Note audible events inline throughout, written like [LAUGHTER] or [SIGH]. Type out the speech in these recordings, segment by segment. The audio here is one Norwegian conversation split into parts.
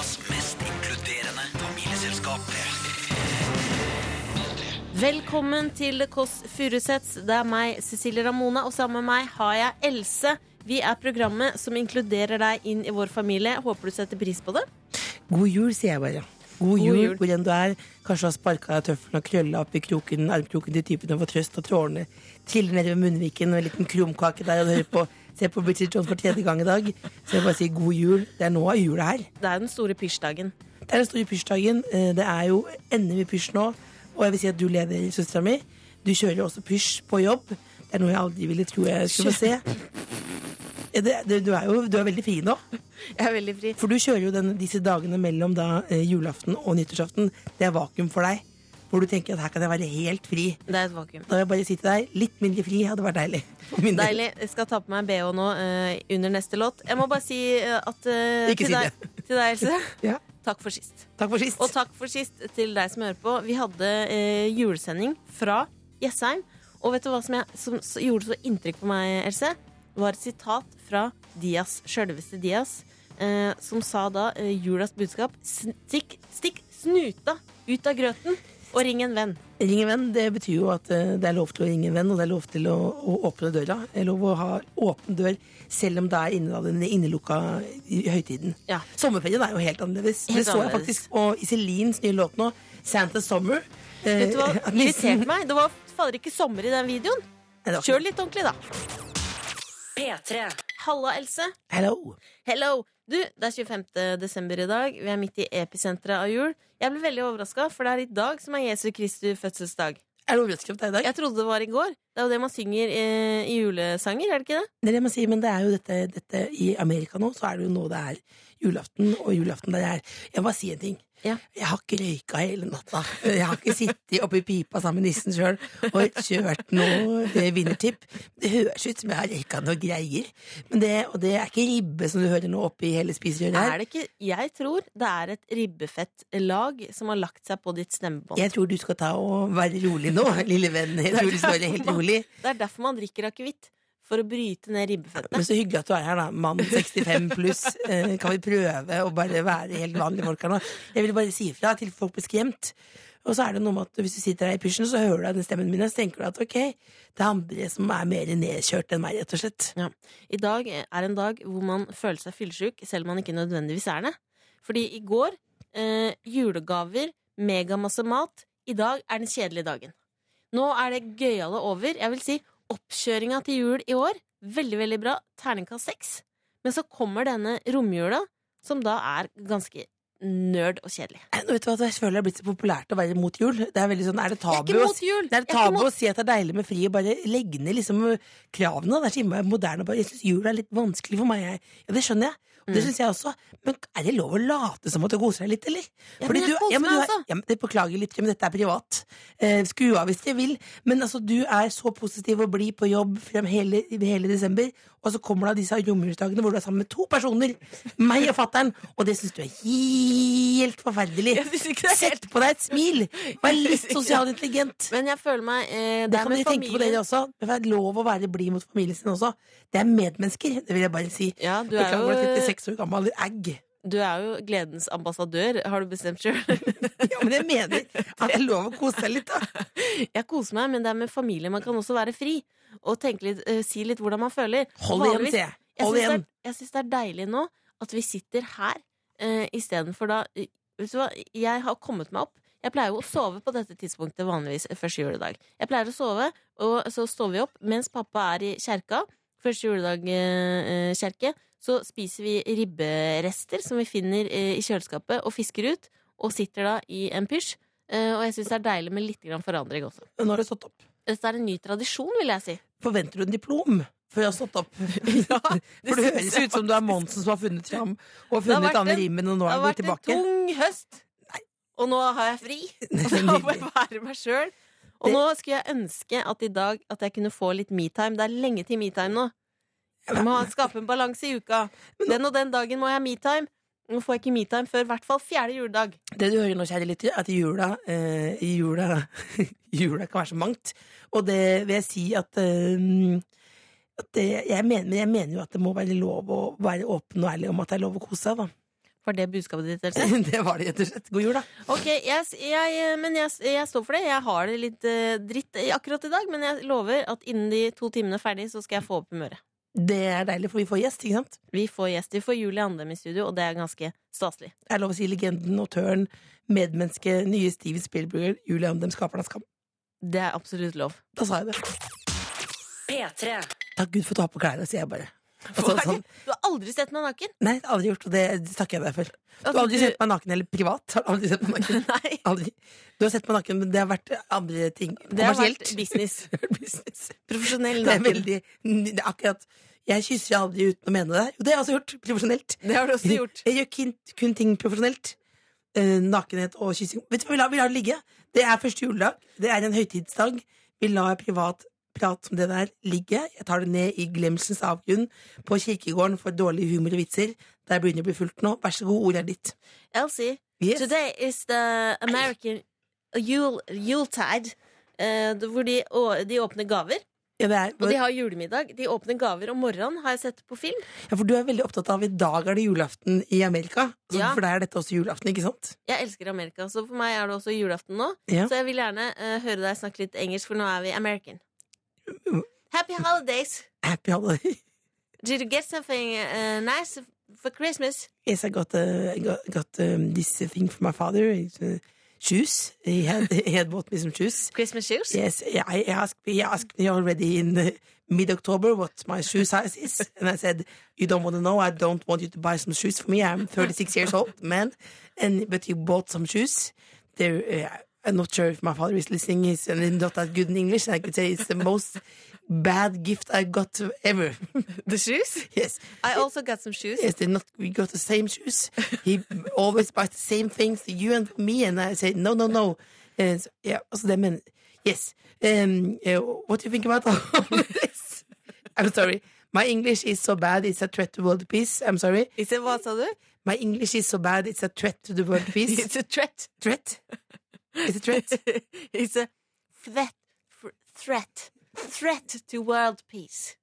Europas mest inkluderende familieselskap. Velkommen til Kåss Furuseths. Det er meg, Cecilie Ramona, og sammen med meg har jeg Else. Vi er programmet som inkluderer deg inn i vår familie. Håper du setter pris på det. God jul, sier jeg bare. God jul, jul. hvor enn du er. Kanskje har sparka tøffelen og krølla opp i kroken, armkroken til typen og får trøst, og trådene triller ned ved munnviken, og en liten krumkake der, og hører på ser på Bridget Jones for tredje gang i dag. Så jeg bare sier god jul. Det er nå av jula her. Det er den store pysjdagen. Det er den store pysjdagen. Eh, Det er jo endelig pysj nå. Og jeg vil si at du leder søstera mi. Du kjører jo også pysj på jobb. Det er noe jeg aldri ville tro jeg skulle få se. Det, det, du er jo du er veldig fri nå. Jeg er veldig fri. For du kjører jo den, disse dagene mellom da, eh, julaften og nyttårsaften. Det er vakuum for deg. Hvor du tenker at her kan jeg være helt fri. Det er et vakuum. Da vil jeg bare si til deg, litt mindre fri hadde vært deilig. Deilig. Jeg skal ta på meg BH nå uh, under neste låt. Jeg må bare si eh, at uh, Ikke til, si deg, til deg, Else, [LAUGHS] Ja, takk for sist. takk for sist. Og takk for sist til deg som hører på. Vi hadde eh, julesending fra Jessheim. Og vet du hva som, jeg, som gjorde så inntrykk på meg, Else? Det var et sitat fra Dias, sjølveste Dias, eh, som sa da eh, julas budskap stikk, stikk snuta ut av grøten og ring en venn. Ring en venn, det betyr jo at eh, det er lov til å ringe en venn, og det er lov til å, å åpne døra. Det er lov å ha åpen dør selv om det er inne, den innelukka i høytiden. Ja. Sommerferien er jo helt annerledes. Helt det så jeg annerledes. faktisk på Iselins nye låt nå, 'Santa Summer'. Eh, Vet du hva? Irriterte meg. Det var fader ikke sommer i den videoen. Kjør litt ordentlig, da. P3. Halla, Else. Hello. Hello! Du, det er 25. desember i dag. Vi er midt i episenteret av jul. Jeg ble veldig overraska, for det er i dag som er Jesu Kristi fødselsdag. Er det overraskende deg i dag? Jeg trodde det var i går. Det er jo det man synger i, i julesanger, er det ikke det? Det er det man sier, men det er jo dette, dette I Amerika nå så er det jo nå det er julaften, og julaften der er Jeg må bare si en ting. Ja. Jeg har ikke røyka hele natta. Jeg har ikke sittet oppi pipa sammen med nissen sjøl og kjørt noe vinnertipp. Det høres ut som jeg har røyka noe greier, men det, og det er ikke ribbe som du hører nå oppi hele spiserøret Er her. det ikke Jeg tror det er et ribbefettlag som har lagt seg på ditt stemmebånd. Jeg tror du skal ta og være rolig nå, lille venn. Jeg tror du skal være helt rolig. Det er derfor man drikker akevitt. For å bryte ned ribbefettet. Men så hyggelig at du er her, da. Mann 65 pluss. [LAUGHS] Eh, kan vi prøve å bare være helt vanlige folk her nå? Jeg vil bare si ifra til folk blir skremt. Og så er det noe med at hvis du sitter der i pysjen, så hører du den stemmen min, og så tenker du at ok, det er andre som er mer nedkjørt enn meg, rett og slett. Ja. I dag er en dag hvor man føler seg fyllesyk, selv om man ikke nødvendigvis er det. Fordi i går eh, julegaver, megamasse mat. I dag er den kjedelige dagen. Nå er det gøyale over. Jeg vil si oppkjøringa til jul i år. Veldig, veldig bra. Terningkast seks. Men så kommer denne romjula, som da er ganske nerd og kjedelig. Vet du hva, Jeg føler det er blitt så populært å være mot jul. Det er veldig sånn, er det tabu, å, det er er tabu mot- å si at det er deilig med fri, og bare legge ned liksom kravene? Det er så moderne. Bare, jeg syns jul er litt vanskelig for meg. Ja, det skjønner jeg. Og det Mm. syns jeg også. Men er det lov å late som at du koser deg litt, eller? Fordi du- ja, men du er- Ja, men Beklager litt, men dette er privat. Eh, skru av hvis dere vil. Men altså, du er så positiv og blid på jobb frem hele, hele desember, og så kommer da disse romjulsdagene hvor du er sammen med to personer, meg og fattern, og det syns du er helt forferdelig. Det er Sett på deg et smil! Vær litt sosialt intelligent. Men jeg føler meg eh, Det Det kan dere tenke på familien. dere også. Det er lov å være blid mot familien sin også. Det er medmennesker, det vil jeg bare si. Ja, du er jo 36 år gammel egg. Du er jo gledens ambassadør, har du bestemt sjøl. [LAUGHS] Ja, men jeg mener at det er lov å kose seg litt, da. Jeg koser meg, men det er med familie. Man kan også være fri. Og litt, uh, si litt hvordan man føler. Hold igjen, jeg. Jeg Hold det, igjen. er- jeg syns det er deilig nå at vi sitter her uh, istedenfor da uh, Vet du hva, jeg har kommet meg opp. Jeg pleier jo å sove på dette tidspunktet vanligvis første juledag. Jeg pleier å sove, og så står vi opp mens pappa er i kjerka. Første juledag-kjerke. Uh. Så spiser vi ribberester som vi finner uh, i kjøleskapet, og fisker ut. Og sitter da i en pysj. Uh, og jeg syns det er deilig med litt grann forandring også. Nå har du stått opp. Dette er en ny tradisjon, vil jeg si. Forventer du en diplom før jeg har stått opp? [LAUGHS] For det høres ut som du er Monsen som har funnet fram og Det funnet Anne en- Rimmen, og nå Det er har vært en tung høst, og nå har jeg fri. Og da får jeg være meg sjøl. Og Det- nå skulle jeg ønske at i dag at jeg kunne få litt metime. Det er lenge til metime nå. Jeg må skape en balanse i uka. Den og den dagen må jeg ha metime. Nå får jeg ikke metime før i hvert fall fjerde juledag. Det du hører nå, kjære lytter, er at jula, eh, jula, [LAUGHS] jula kan være så mangt. Og det vil jeg si at, eh, at det, jeg, mener, jeg mener jo at det må være lov å være åpen og ærlig om at det er lov å kose seg. da. Var det budskapet ditt? Else? [LAUGHS] Det var det, rett og slett. God jul, da. Ok, jeg, jeg, men jeg, jeg står for det. Jeg har det litt eh, dritt akkurat i dag, men jeg lover at innen de to timene er ferdig, så skal jeg få opp humøret. Det er deilig, for vi får gjest, ikke sant? Vi får gjest. Vi får Julie Andem i studio, og det er ganske staselig. Det er lov å si legenden, autøren, medmenneske, nye Steven Spielberger, Julie Andem, skaperen av Skam. Det er absolutt lov. Da sa jeg det. P3. Takk Gud for å ta på klærne, sier jeg bare. [LAUGHS] Altså, sånn. Du har aldri sett meg naken? nei, aldri gjort, og det takker jeg deg for. Du har aldri sett meg naken eller privat. Har du aldri sett meg naken? [LAUGHS] Nei. Aldri. Du har sett meg naken, men det har vært andre ting. Det har vært business. [LAUGHS] Business. Profesjonell Det er veldig det er akkurat Jeg kysser aldri uten å mene det. Jo, det har jeg også gjort. Profesjonelt. Det har du også gjort. Jeg gjør kun, kun ting profesjonelt. Eh, nakenhet og kyssing. Vet du hva, vi lar, vi lar det ligge. Det er første juledag. Det er en høytidsdag. Vi lar privat prat som det der ligge. Jeg tar det ned i glemselens avgrunn på kirkegården for dårlig humor og vitser. Der begynner å bli fullt nå. Vær så god, ordet er ditt. Elsie, Yes. today is the American Yule, Yuletide, uh, hvor de, å, de åpner gaver. Ja, det er, Og de har julemiddag. De åpner gaver om morgenen, har jeg sett på film. ja, for du er veldig opptatt av i dag er det julaften i Amerika. Så Ja. For deg er dette også julaften, ikke sant? Jeg elsker Amerika, så for meg er det også julaften nå. Ja. Så jeg vil gjerne uh, høre deg snakke litt engelsk, for nå er vi American. Happy holidays! Happy holiday. [LAUGHS] Did you get something uh, nice for Christmas? Yes, I got, uh, I got, got um, this thing from my father. It's, uh, shoes. He had, [LAUGHS] he had bought me some shoes. Christmas shoes? Yes, yeah, I asked, he asked me already in uh, mid-October what my shoe size is. [LAUGHS] And I said, you don't want to know. I don't want you to buy some shoes for me. I'm 36 years old, man. And, but you bought some shoes. They're, uh, I'm not sure if my father is listening. He's not that good in English. I could say it's the most bad gift I got ever. [LAUGHS] The shoes? yes. I also got some shoes. Yes, not. We got the same shoes. He [LAUGHS] always buys the same things to you and me, and I say no, no, no. And so, yeah, also them and, yes. Um, uh, what do you think about all [LAUGHS] this? I'm sorry. My English is so bad; it's a threat to world peace. I'm sorry. Is it, what, sa du? My English is so bad; it's a threat to the world peace. It's a threat. threat. It's a threat. It's a threat. Threat. Threat to world peace.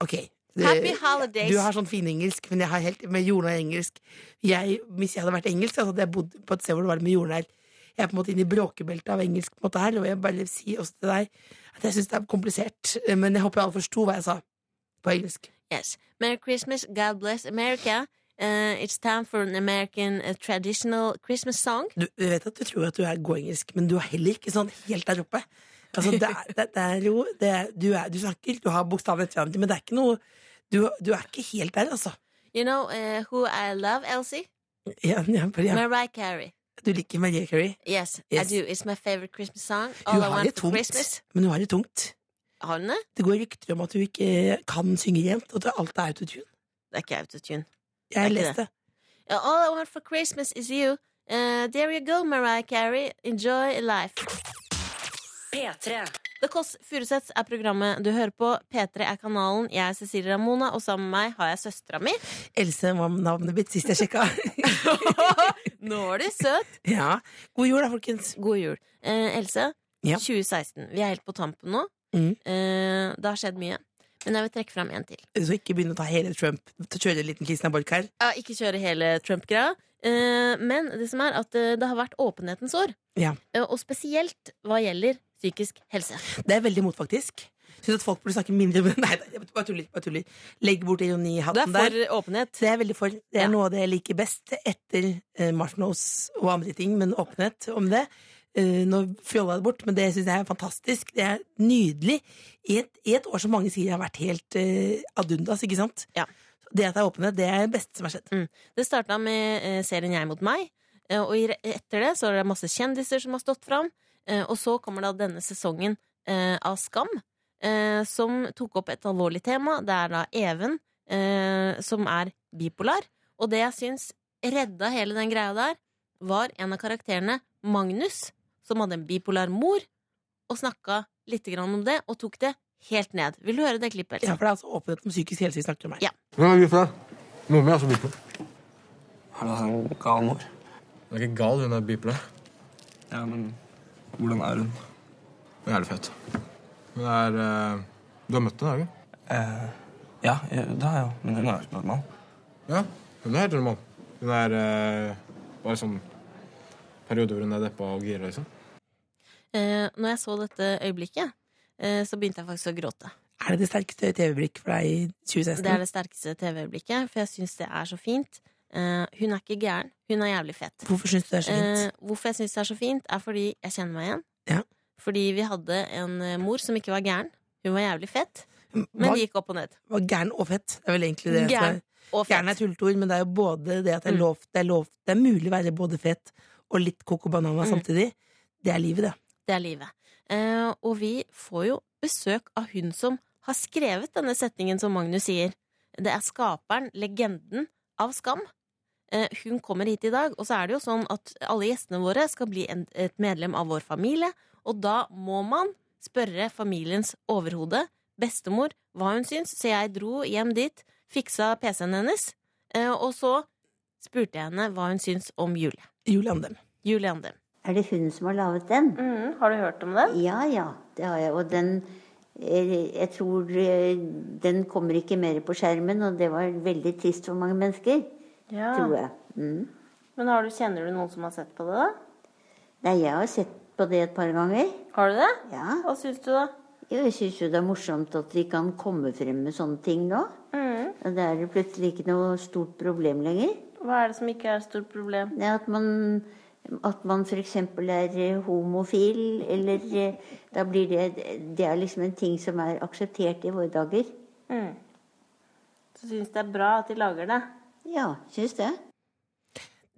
Ok. Happy holidays. Du har sånn finengelsk, men jeg har helt med jordnær engelsk. Jeg, hvis jeg hadde vært engelsk, så hadde jeg bodd på et sted hvor det var med jordnær. Jeg er på en måte inne i bråkebeltet av engelsk på en måte her, og jeg vil bare si også til deg at jeg syns det er komplisert, men jeg håper alle forsto hva jeg sa på engelsk. Yes. Merry Christmas. God bless America. Uh, it's time for an American uh, traditional Christmas song. Du, vet at du tror at du er god engelsk, men du er heller ikke sånn helt der oppe. Altså, det, er, det, det er jo det du, er, du snakker, du har bokstaven etter men det er ikke noe du, du er ikke helt der, altså. You know uh, who I love, Elsie? Ja, bare, ja. Mariah Carey. Du liker Mariah Carey. Yes, Yes. I do. It's my favorite Christmas song. All I har want det for tungt, Christmas. men hun har det tungt. Har hun det? Det går rykter om at hun ikke kan synge rent, og at alt er autotune. Det er ikke autotune. Jeg har lest det. All I want for Christmas is you. Uh, there you go, Mariah Carey. Enjoy life. P3. The Kåss Furuseths er programmet du hører på. P3 er kanalen. Jeg er Cecilie Ramona, og sammen med meg har jeg søstera mi. Else var navnet mitt sist jeg sjekka. [LAUGHS] Nå er du søt! ja. God jul, da, folkens. God jul. Eh, Else, Ja. 2016. Vi er helt på tampen nå. Mm. Eh, det har skjedd mye. Men jeg vil trekke fram en til. Så ikke begynne å ta hele Trump kjøre en liten Kristina Borch her. Ja, ikke kjøre hele Trump-greia. Eh, men det som er at eh, det har vært åpenhetens år. Ja. Eh, og spesielt hva gjelder psykisk helse. Det er veldig mot, faktisk. Syns at folk burde snakke mindre om. [LAUGHS] Nei, nei, bare tuller. Bare tuller. Legg bort Du er for der. åpenhet. Det er veldig for. Det er Ja. noe av det jeg liker best etter eh, marshmallows og andre ting, men åpenhet om det. Uh, nå fjolla jeg det bort, men det syns jeg er fantastisk. Det er nydelig. I et, i et år som mange sier har vært helt uh, ad undas, ikke sant? Ja. Det at det er åpenhet, det er det beste som har skjedd. Det starta med uh, serien Jeg mot meg, og etter det så er det masse kjendiser som har stått fram. Eh, og så kommer da denne sesongen eh, av Skam, eh, som tok opp et alvorlig tema. Det er da Even, eh, som er bipolar. Og det jeg syns redda hele den greia der, var en av karakterene, Magnus, som hadde en bipolar mor, og snakka litt om det, og tok det helt ned. Vil du høre det klippet? Ja, for det er altså åpenhet om psykisk helse vi snakker om her. Ja. Hvem er bipolar? Min er også bipolar. Har du hatt en gal mor? Hun er ikke gal, hun er bipolar. Ja, men hvordan er hun? Hun er jævlig fett. Hun er eh, Du har møtt henne, har du ikke? Eh, ja, det har jeg jo, men hun er jo ikke normal. Ja, hun er helt normal. Hun er eh, bare sånn periode hvor hun er deppa og gira, liksom. Eh, når jeg så dette øyeblikket, eh, så begynte jeg faktisk å gråte. Er det det sterkeste TV-blikk for deg i 2016? Det er det sterkeste TV-øyeblikket, for jeg syns det er så fint. Eh, hun er ikke gæren, hun er jævlig fet. Hvorfor syns du det er så fint? Uh, hvorfor jeg syns det er så fint, er fordi jeg kjenner meg igjen. Ja. Fordi vi hadde en eh, mor som ikke var gæren. Hun var jævlig fett, men var, det gikk opp og ned. var gæren og fett? Det er vel egentlig det Gæren er fett. Gæren er et tulleord, men det er jo både det at det er Mm. lov, det er, lov, det er mulig å være både fett og litt coco banana Mm. samtidig. Det er livet, det. Det er livet. Uh, og vi får jo besøk av hun som har skrevet denne setningen som Magnus sier. Det er skaperen, legenden, av Skam. Eh, hun kommer hit i dag, og så er det jo sånn at alle gjestene våre skal bli en, et medlem av vår familie, og da må man spørre familiens overhode, bestemor, hva hun syns. Så jeg dro hjem dit, fiksa PC-en hennes, eh, og så spurte jeg henne hva hun syns om Julie. Julie Andem. Julie Andem. Er det hun som har laget den? har du hørt om den? Ja, ja, det har jeg. Og den eh, Jeg tror den kommer ikke mer på skjermen, og det var veldig trist for mange mennesker, Ja. tror jeg. Mm. Men har du, kjenner du noen som har sett på det, da? Nei, jeg har sett på det et par ganger. Har du det? Ja. Hva syns du, da? Jo, Jeg syns jo det er morsomt at vi kan komme frem med sånne ting nå. Og det er plutselig ikke noe stort problem lenger. Hva er det som ikke er et stort problem? Det at man at man f.eks. er eh, homofil, eller eh, Da blir det Det er liksom en ting som er akseptert i våre dager. Så syns det er bra at de lager det. Ja, syns det.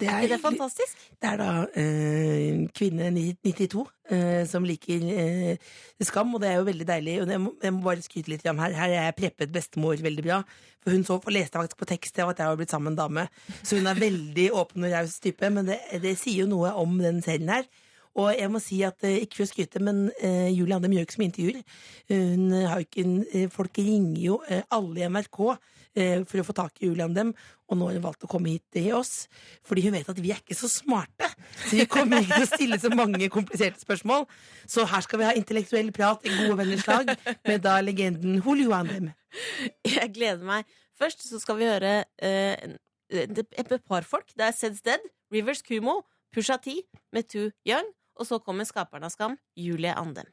Det Er er, det fantastisk? det er da eh, kvinne 92 eh, som liker eh, Skam, og det er jo veldig deilig. Og jeg må, jeg må bare skryte litt. Her Her er jeg preppet bestemor veldig bra. For hun så, og leste faktisk på tekst av at jeg var blitt sammen med en dame. Så hun er veldig åpen og raus type. Men det, det sier jo noe om den serien her. Og jeg må si at, eh, ikke for å skryte, men eh, Julie Anne Mjøk som intervjuer. Hun har ikke, en- eh, folk ringer jo alle i NRK for å få tak i Julie Andem, og nå har hun valgt å komme hit til oss. Fordi hun vet at vi er ikke så smarte. Så vi kommer ikke til å stille så mange kompliserte spørsmål. Så her skal vi ha intellektuell prat i gode venners lag med da legenden Julian Andem. Jeg gleder meg. Først så skal vi høre eh, et et par folk. Det er Seds Dead, Rivers Kumo, Pusha T Metu Young. Og så kommer skaperen av Skam, Julie Andem.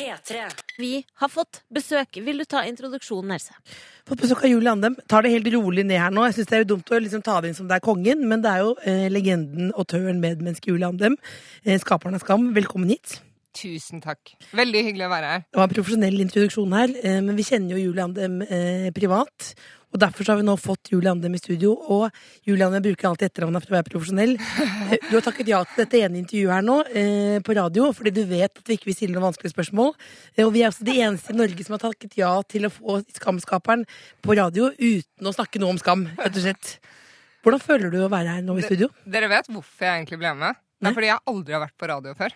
P3. Vi har fått besøk. Vil du ta introduksjonen, Else? Fått besøk av Julie Andem. Tar det helt rolig ned her nå. Jeg synes Det er jo dumt å liksom ta det inn som det er kongen, men det er jo eh, legenden, autøren, medmenneske Julie Andem. Eh, skaperen av Skam. Velkommen hit. Tusen takk. Veldig hyggelig å være her. Det var en profesjonell introduksjon her, eh, men vi kjenner jo Julie Andem eh, privat. Og Derfor så har vi nå fått Julie Andem i studio. Og Julie Andem bruker alltid etternavnet for å være profesjonell. [LAUGHS] Du har takket ja til dette ene intervjuet her nå eh, på radio fordi du vet at vi ikke vil stille noen vanskelige spørsmål. Og vi er også de eneste i Norge som har takket ja til å få Skamskaperen på radio uten å snakke noe om skam, rett og slett. Hvordan føler du å være her nå i studio? Dere vet hvorfor jeg egentlig ble med? Det er fordi jeg aldri har vært på radio før.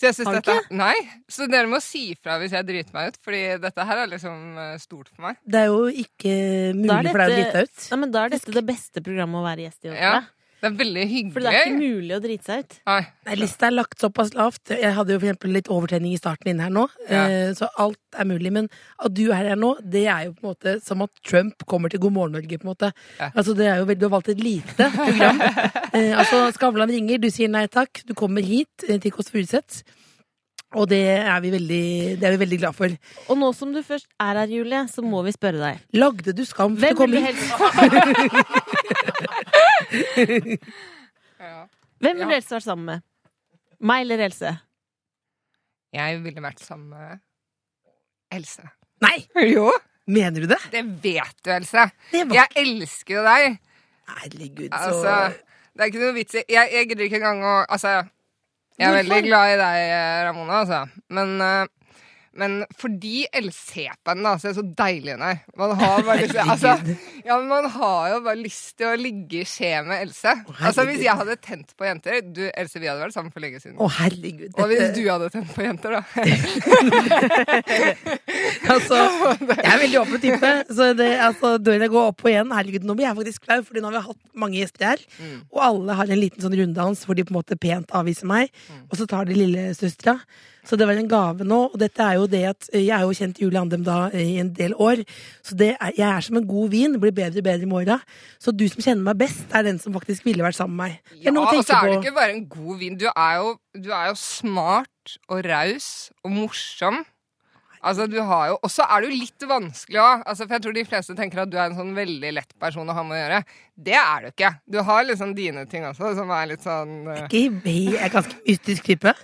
Så jeg synes dette, Nei, så dere må si fra hvis jeg driter meg ut, Fordi dette her er liksom eh, stort for meg. Det er jo ikke mulig Da er for deg å drite deg ut. Ja, men Da er dette det beste programmet å være gjest i. Ja, Ja. Det er veldig hyggelig. For det er ikke mulig å drite seg ut. Nei, Nei, Lista er lagt såpass lavt. Jeg hadde jo for eksempel litt overtenning i starten inne her nå, Ja. eh, så alt er mulig. Men at du er her nå, det er jo på en måte som at Trump kommer til God morgen Norge, på en måte. Ja. Altså, det er jo veldig, Du har valgt et lite program. [LAUGHS] eh, altså, Skavlan ringer, du sier nei takk, du kommer hit eh, til Kåss Furuseth. Og det er, vi veldig, det er vi veldig glad for. Og nå som du først er her, Julie, så må vi spørre deg. Lagde du Skam for Hvem å komme vil du hit? [LAUGHS] ja. [LAUGHS] Hvem vil Ja. Else vært sammen med? Meg eller Else? Jeg ville vært sammen med Else. Nei, Jo, mener du det? det vet du, Else. Var Jeg elsker jo deg. Herregud, så Altså, det er ikke noe vits i Jeg, jeg gidder ikke engang å Altså, jeg er Hvorfor? veldig glad i deg, Ramona, altså. Men, eh, men fordi Else ser på henne, da, så er så deilig er. Man har bare lyst, altså, ja, men man har jo bare lyst til å ligge i skje med Else. Altså, Hvis jeg hadde tent på jenter Du, Else, vi hadde vært sammen for lenge siden. Å, herregud. Og hvis du hadde tent på jenter, da. [LAUGHS] Altså, jeg er veldig åpen type. Så det, altså, døra går opp og igjen. Herregud, nå blir jeg faktisk flau, Fordi nå har vi hatt mange gjester her. Mm. Og alle har en liten sånn runddans hvor de på en måte pent avviser meg. Mm. Og så tar de lillesøstera. Så det var en gave nå. Og dette er jo det at eh, jeg er jo kjent Julie Andem da eh, i en del år. Så det er, jeg er som en god vin, blir bedre og bedre i morgen. Så du som kjenner meg best, er den som faktisk ville vært sammen med meg. Ja, og så er du ikke bare en god vin. Du er jo, du er jo smart og raus og morsom. Altså, du har jo, Og så er du litt vanskelig òg. Altså, for jeg tror de fleste tenker at du er en sånn veldig lett person å ha med å gjøre. Det er du ikke. Du har liksom dine ting også, som er litt sånn uh... Jeg er ganske mystisk type.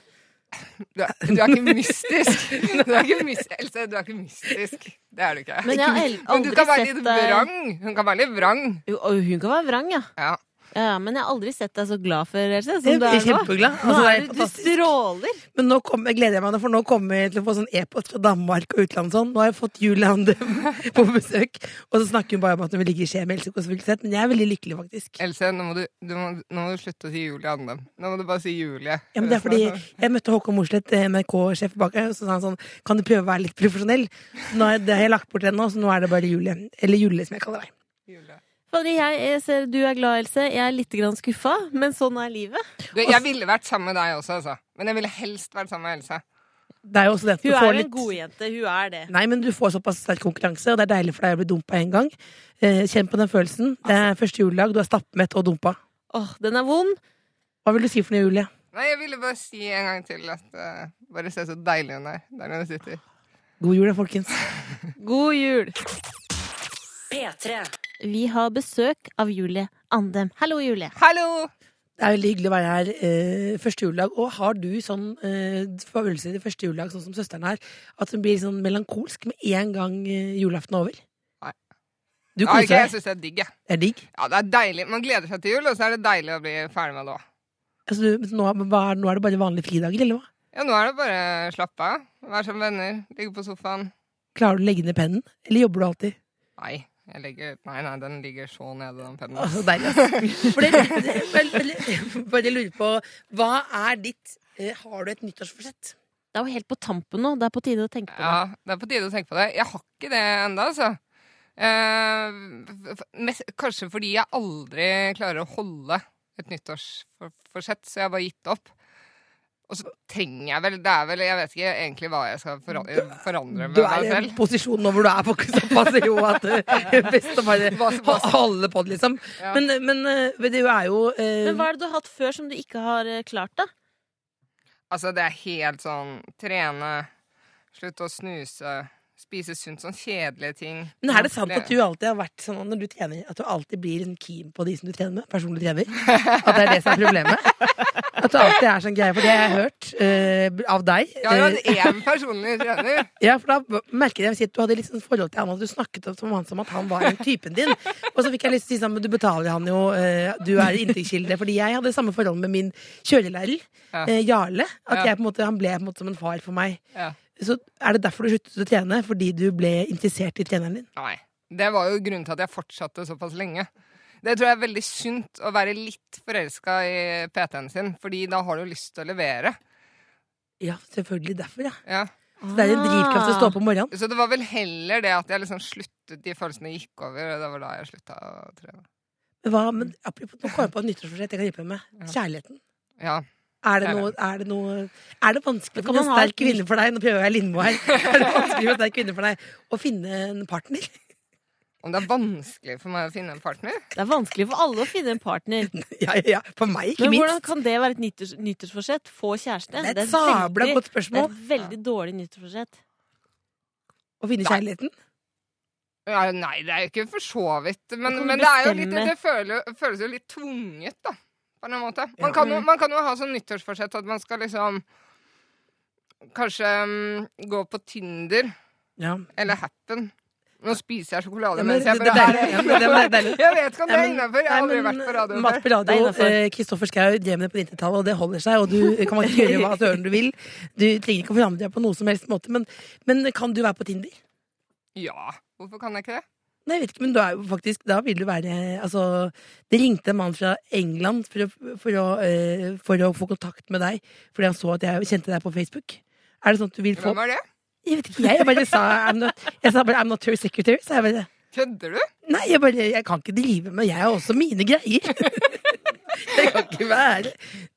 Du er, du er ikke mystisk. Du er ikke mys Else, du er ikke mystisk. Det er du ikke. Men jeg Men du kan være litt vrang. Hun kan være litt vrang. Hun kan være vrang, ja. Ja. Ja. Men jeg har aldri sett deg så glad før, Else, som Jeg du er nå. kjempeglad. Nå Altså, det er du, du stråler. Men nå kommer, gleder jeg meg, for nå kommer jeg til å få sånn e-post fra Danmark og utlandet. Sånn. Nå har jeg fått Julie Andem [LAUGHS] på besøk, og så snakker hun bare om at hun vil ligge i skje med Else Kåss Furuseth. Men jeg er veldig lykkelig, faktisk. Else, nå må, du, du må, nå må du slutte å si Julie Andem. Nå må du bare si Julie. Ja, men det er fordi Jeg møtte Håkon Mosleth, NRK-sjef bak her, og så sa han sånn Kan du prøve å være litt profesjonell? Nå er, det har jeg lagt bort ennå, så nå er det bare Julie. Eller Julie, som jeg kaller deg. Julie. Fader, jeg, jeg ser du er glad, Else. Jeg er litt grann skuffa, men sånn er livet. Du, jeg ville vært sammen med deg også, altså. Men jeg ville helst vært sammen med Else. Det er jo også det at du Hun er jo litt en godjente. Hun er det. Nei, men du får såpass sterk konkurranse, og det er deilig for deg å bli dumpa en gang. Eh, kjenn på den følelsen. Det er første juledag, du er stappmett og dumpa. Åh, den er vond. Hva vil du si for noe, Julie? Nei, jeg ville bare si en gang til at uh, Bare se så deilig hun er der når hun sitter. God jul, da, folkens. God jul. P3. Vi har besøk av Julie Andem. Hallo, Julie. Hallo! Det er veldig hyggelig å være her eh, første juledag. Og har du sånn eh, følelse i første juledag, sånn som søsteren her, at hun blir sånn melankolsk med en gang eh, julaften er over? Nei. Du Ja, okay, jeg deg? syns det er digg, jeg. Det er digg? Ja, det er deilig. Man gleder seg til jul, og så er det deilig å bli ferdig med det òg. Altså, nå, hva, er- nå er det bare vanlige fridager, eller hva? Ja, nå er det bare slappe av. Være som venner. Ligge på sofaen. Klarer du å legge ned pennen, eller jobber du alltid? Nei, jeg legger, nei, nei, den ligger så nede, den pennen. Altså, der, ass. For det, bare lurer på, hva er ditt eh, Har du et nyttårsforsett? Det er jo helt på tampen nå. Det er på tide å tenke på det. Ja, det er på tide å tenke på det. Jeg har ikke det ennå, altså. Eh, mest, kanskje fordi jeg aldri klarer å holde et nyttårsforsett, så jeg har bare gitt opp. Og så trenger jeg vel Det er vel Jeg vet ikke egentlig hva jeg skal forandre, forandre med Du er i en posisjon nå hvor du er på såpass jo at [LAUGHS] det er best å bare holde på det, liksom. Ja. Men, men eh, det er jo eh, Men hva er det du har hatt før som du ikke har eh, klart, da? Altså, det er helt sånn trene, slutte å snuse, spise sunt, sånn kjedelige ting. Men er det sant at du alltid har vært sånn når du trener, at du alltid blir en keen på de som du trener med? Personlig trener? At det er det som er problemet? At det alltid er sånn greie, for det har jeg hørt uh, av deg. Jeg har jo hatt Eh, én personlig trener. [LAUGHS] Ja, for da merker jeg at du hadde litt sånn forhold til han, og du snakket om han som at han var en typen din. Og så fikk jeg lyst til å si sånn, men du betaler han jo, uh, du er inntektskilde. Fordi jeg hadde samme forhold med min kjørelærer, Ja. eh, Jarle. At Ja. jeg på en måte, han ble på en måte som en far for meg. Ja. Så er det derfor du sluttet å trene? Fordi du ble interessert i treneren din? Nei. Det var jo grunnen til at jeg fortsatte såpass lenge. Det tror jeg er veldig sunt å være litt forelska i PT-en sin, fordi da har du lyst til å levere. Ja, selvfølgelig derfor, ja. Ja. Så det er en drivkraft å stå opp om morgenen. Så det var vel heller det at jeg liksom sluttet, de følelsene gikk over, og det var da jeg slutta å trene. Men hva, men apropos, nå kommer jeg på et nyttårsforsett jeg kan hjelpe deg med. Kjærligheten. Ja. Er det, noe, er, det noe, er det vanskelig for en sterk kvinne for deg Nå prøver jeg Lindmo her. [LAUGHS] Er det vanskelig for en sterk kvinne for deg å finne en partner? Om det er vanskelig for meg å finne en partner? Det er vanskelig for alle å finne en partner. [LAUGHS] Ja, ja, ja. For meg, ikke Men hvordan kan det være et nyttårs, nyttårsforsett? Få kjæreste? Det er et sabla veldig- godt det er et veldig dårlig nyttårsforsett. Å finne kjærligheten. Ja, nei, det er jo ikke for så vidt. Men, men det er jo litt. Det føles jo litt tvunget, da. På en måte. Man, Ja. kan jo, man kan jo ha sånn nyttårsforsett at man skal liksom Kanskje um, gå på Tinder Ja. eller Happen. Nå spiser jeg sjokolade Ja, men mens jeg det- det det. Jeg vet ikke om det er innafor. Jeg har aldri vært på radio Mat før. på Det er radio. innenfor. eh, Kristoffer Schau drev med det på 90-tallet, og det holder seg. Og du kan ikke gjøre hva søren du vil. Du trenger ikke å forandre deg på noe som helst måte. Men, men kan du være på Tinder? Ja, hvorfor kan jeg ikke det? Nei, jeg vet ikke, men jo faktisk Da vil du være Altså, det ringte en mann fra England for å, for å, eh, for å få kontakt med deg fordi han så at jeg kjente deg på Facebook. Er det sånn at du vil få Hvem er det? Jeg vet ikke, jeg, jeg bare sa I'm not, Jeg sa bare I'm not your secretary. Kødder du? Nei, jeg bare Jeg kan ikke drive med Jeg har også mine greier. [LAUGHS] Det kan ikke være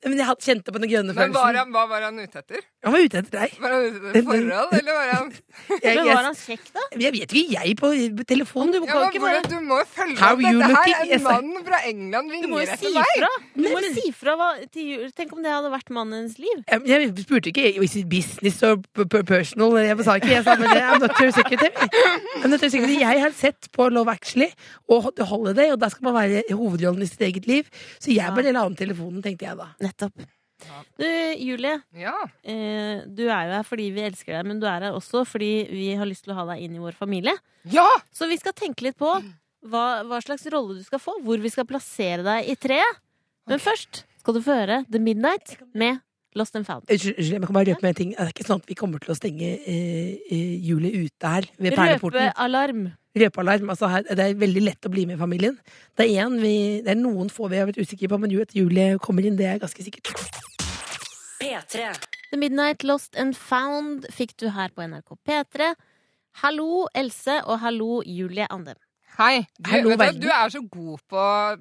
Men jeg hadde kjente på den grønne Men var følelsen. han, hva var han ute etter? Han var ute etter deg. Var han ute etter forhold, eller var han [LAUGHS] Jeg, Men var han kjekk, da? jeg vet ikke, jeg på telefon. Du ja, kan ikke bare Du må jo følge How opp dette her. looking? En mann fra England ringer etter si fra! Du må jo si fra hva, til jul. Tenk om det hadde vært mannens liv. Jeg, jeg spurte ikke is it business or personal. Jeg sa ikke jeg sa, men det. I'm not your secretary. Jeg har sett på Love Actually og The Holiday, og der skal man være hovedrollen i sitt eget liv. Så jeg Ja. bare la om telefonen, tenkte jeg da. Nettopp. Du, Julie. Ja. Eh, du er jo her fordi vi elsker deg, men du er her også fordi vi har lyst til å ha deg inn i vår familie. ja! Så vi skal tenke litt på hva, hva slags rolle du skal få, hvor vi skal plassere deg i treet. Men først skal du få høre The Midnight med Lost and Found. Unnskyld, jeg kan bare røpe med en ting. Det er ikke sånn at vi kommer til å stenge eh, eh, Julie ute her ved perleporten. Røpealarm. Røpealarm. Altså her, det er veldig lett å bli med i familien. Det er, en vi, det er noen få vi har vært usikre på, men jo, at Julie kommer inn, det er ganske sikkert. P3. The Midnight Lost and Found fikk du her på NRK P3. Hallo, Else, og hallo, Julie Andem. Hei. Du, Hello, vet du, du er så god på å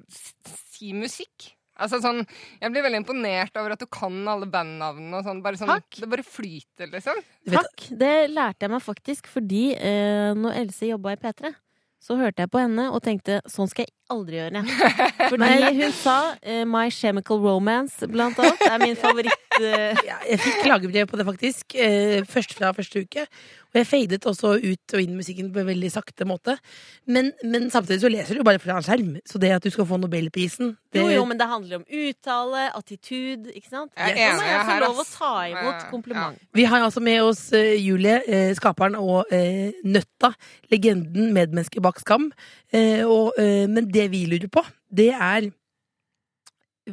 si musikk. Altså sånn, Jeg blir veldig imponert over at du kan alle bandnavnene. og sånn, bare sånn, Takk. Det bare flyter, liksom. Takk. Det lærte jeg meg faktisk fordi eh, når Else jobba i P3, så hørte jeg på henne og tenkte sånn skal jeg aldri gjøre. [LAUGHS] Fordi hun sa eh, My Chemical Romance, blant annet, er min [LAUGHS] favoritt. eh, Ja, jeg fikk klagebrev på det, faktisk. Eh, først fra første uke. Og jeg fadet også ut og inn musikken på en veldig sakte måte. Men, men samtidig så leser du jo bare fra en skjerm. Så det at du skal få Nobelprisen det, Jo, jo, men det handler om uttale, attitude, ikke sant? Jeg er enig jeg få lov å ta imot Ja. kompliment. Vi har altså med oss uh, Julie, uh, skaperen, og uh, Nøtta, legenden, medmenneske bak Skam. Eh, og, men det vi lurer på, det er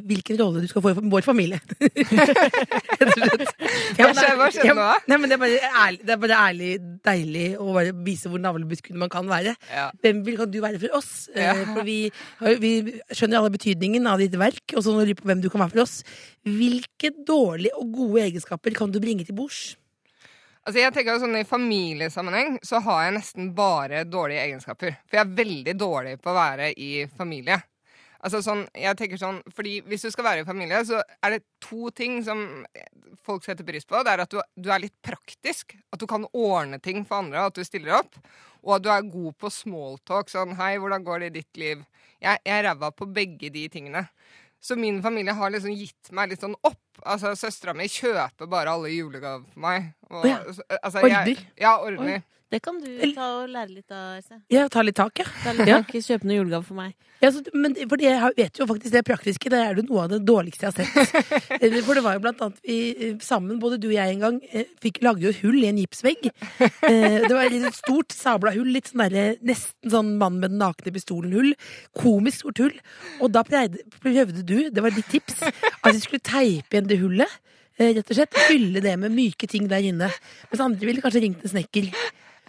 hvilken rolle du skal få i vår familie. [LAUGHS] Rett og slett. Hva skjedde- Ja, nå. Nei, men det, er bare ærlig, det er bare ærlig deilig å bare vise hvor navlebeskuende man kan være. Ja. Hvem vil kan du være for oss? Ja. Eh, For vi, vi skjønner alle betydningen av ditt verk, og så lurer vi på hvem du kan være for oss. Hvilke dårlige og gode egenskaper kan du bringe til bords? Altså jeg tenker sånn I familiesammenheng så har jeg nesten bare dårlige egenskaper. For jeg er veldig dårlig på å være i familie. Altså sånn, jeg tenker sånn, fordi Hvis du skal være i familie, så er det to ting som folk setter pris på. Det er at du, du er litt praktisk. At du kan ordne ting for andre, at du stiller opp. Og at du er god på smalltalk. Sånn 'Hei, hvordan går det i ditt liv?' Jeg, jeg ræva på begge de tingene. Så min familie har liksom gitt meg litt sånn opp. Altså, Søstera mi kjøper bare alle julegaver for meg. Og, oh ja. altså, jeg, Ordner? Ja, ordner. Det kan du ta og lære litt av, Else. Ja, ta litt tak, ja. Ta litt Ja. tak, Kjøpe noen julegave for meg. Ja, så, men for jeg vet jo faktisk det praktiske, det er jo noe av det dårligste jeg har sett. [LAUGHS] Eh, For det var jo blant annet vi eh, sammen, både du og jeg en gang, eh, fikk, lagde jo et hull i en gipsvegg. Det var et stort sabla hull, litt sånn derre nesten sånn mann med den nakne pistolen-hull. Komisk stort hull. Og da pleide, prøvde du, det var ditt tips, at vi skulle teipe igjen det hullet. Rett og slett Fylle det med myke ting der inne. Mens andre ville kanskje ringt en snekker.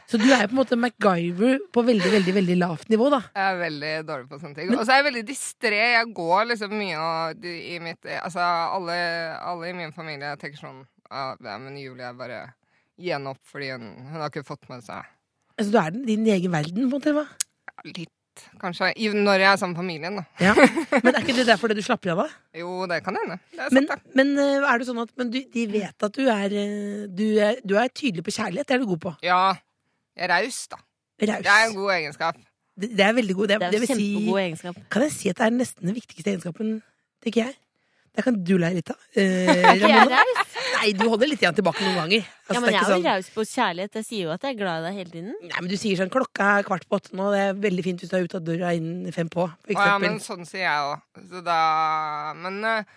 Så du er jo på en måte MacGyver på veldig, veldig, veldig lavt nivå, da. Jeg er veldig dårlig på sånne ting. Og så er jeg veldig distré. Jeg går liksom mye og i mitt Altså, alle, alle i min familie tenker sånn Ja, ja, men Julie er bare Gi henne opp fordi hun, hun har ikke fått med seg Altså, du er den, din egen verden, på en måte? hva? ja, litt, kanskje. Når jeg er sammen med familien, da. Ja. [LAUGHS] Men er ikke det derfor det du slapper av da? Jo, det kan hende. Det Men, sant, men eh, er det sånn at men du, de vet at du er, eh, du er Du er tydelig på kjærlighet, det er du god på. Ja. Er raus, da. Raus. Det er en god egenskap. Det, det er veldig god. Det, Det er en kjempegod si egenskap. Kan jeg si at det er nesten den viktigste egenskapen, tenker jeg. Det kan du lære litt av. Eh, [LAUGHS] Er ikke jeg raus? Nei, du holder litt igjen tilbake noen ganger. Altså, Ja, men jeg er jo sånn, raus på kjærlighet. Jeg sier jo at jeg er glad i deg hele tiden. nei, men du sier sånn klokka er kvart på åtte nå, det er veldig fint hvis du er ute av døra innen fem på, for Å ja, men sånn sier jeg òg. Så da Men uh...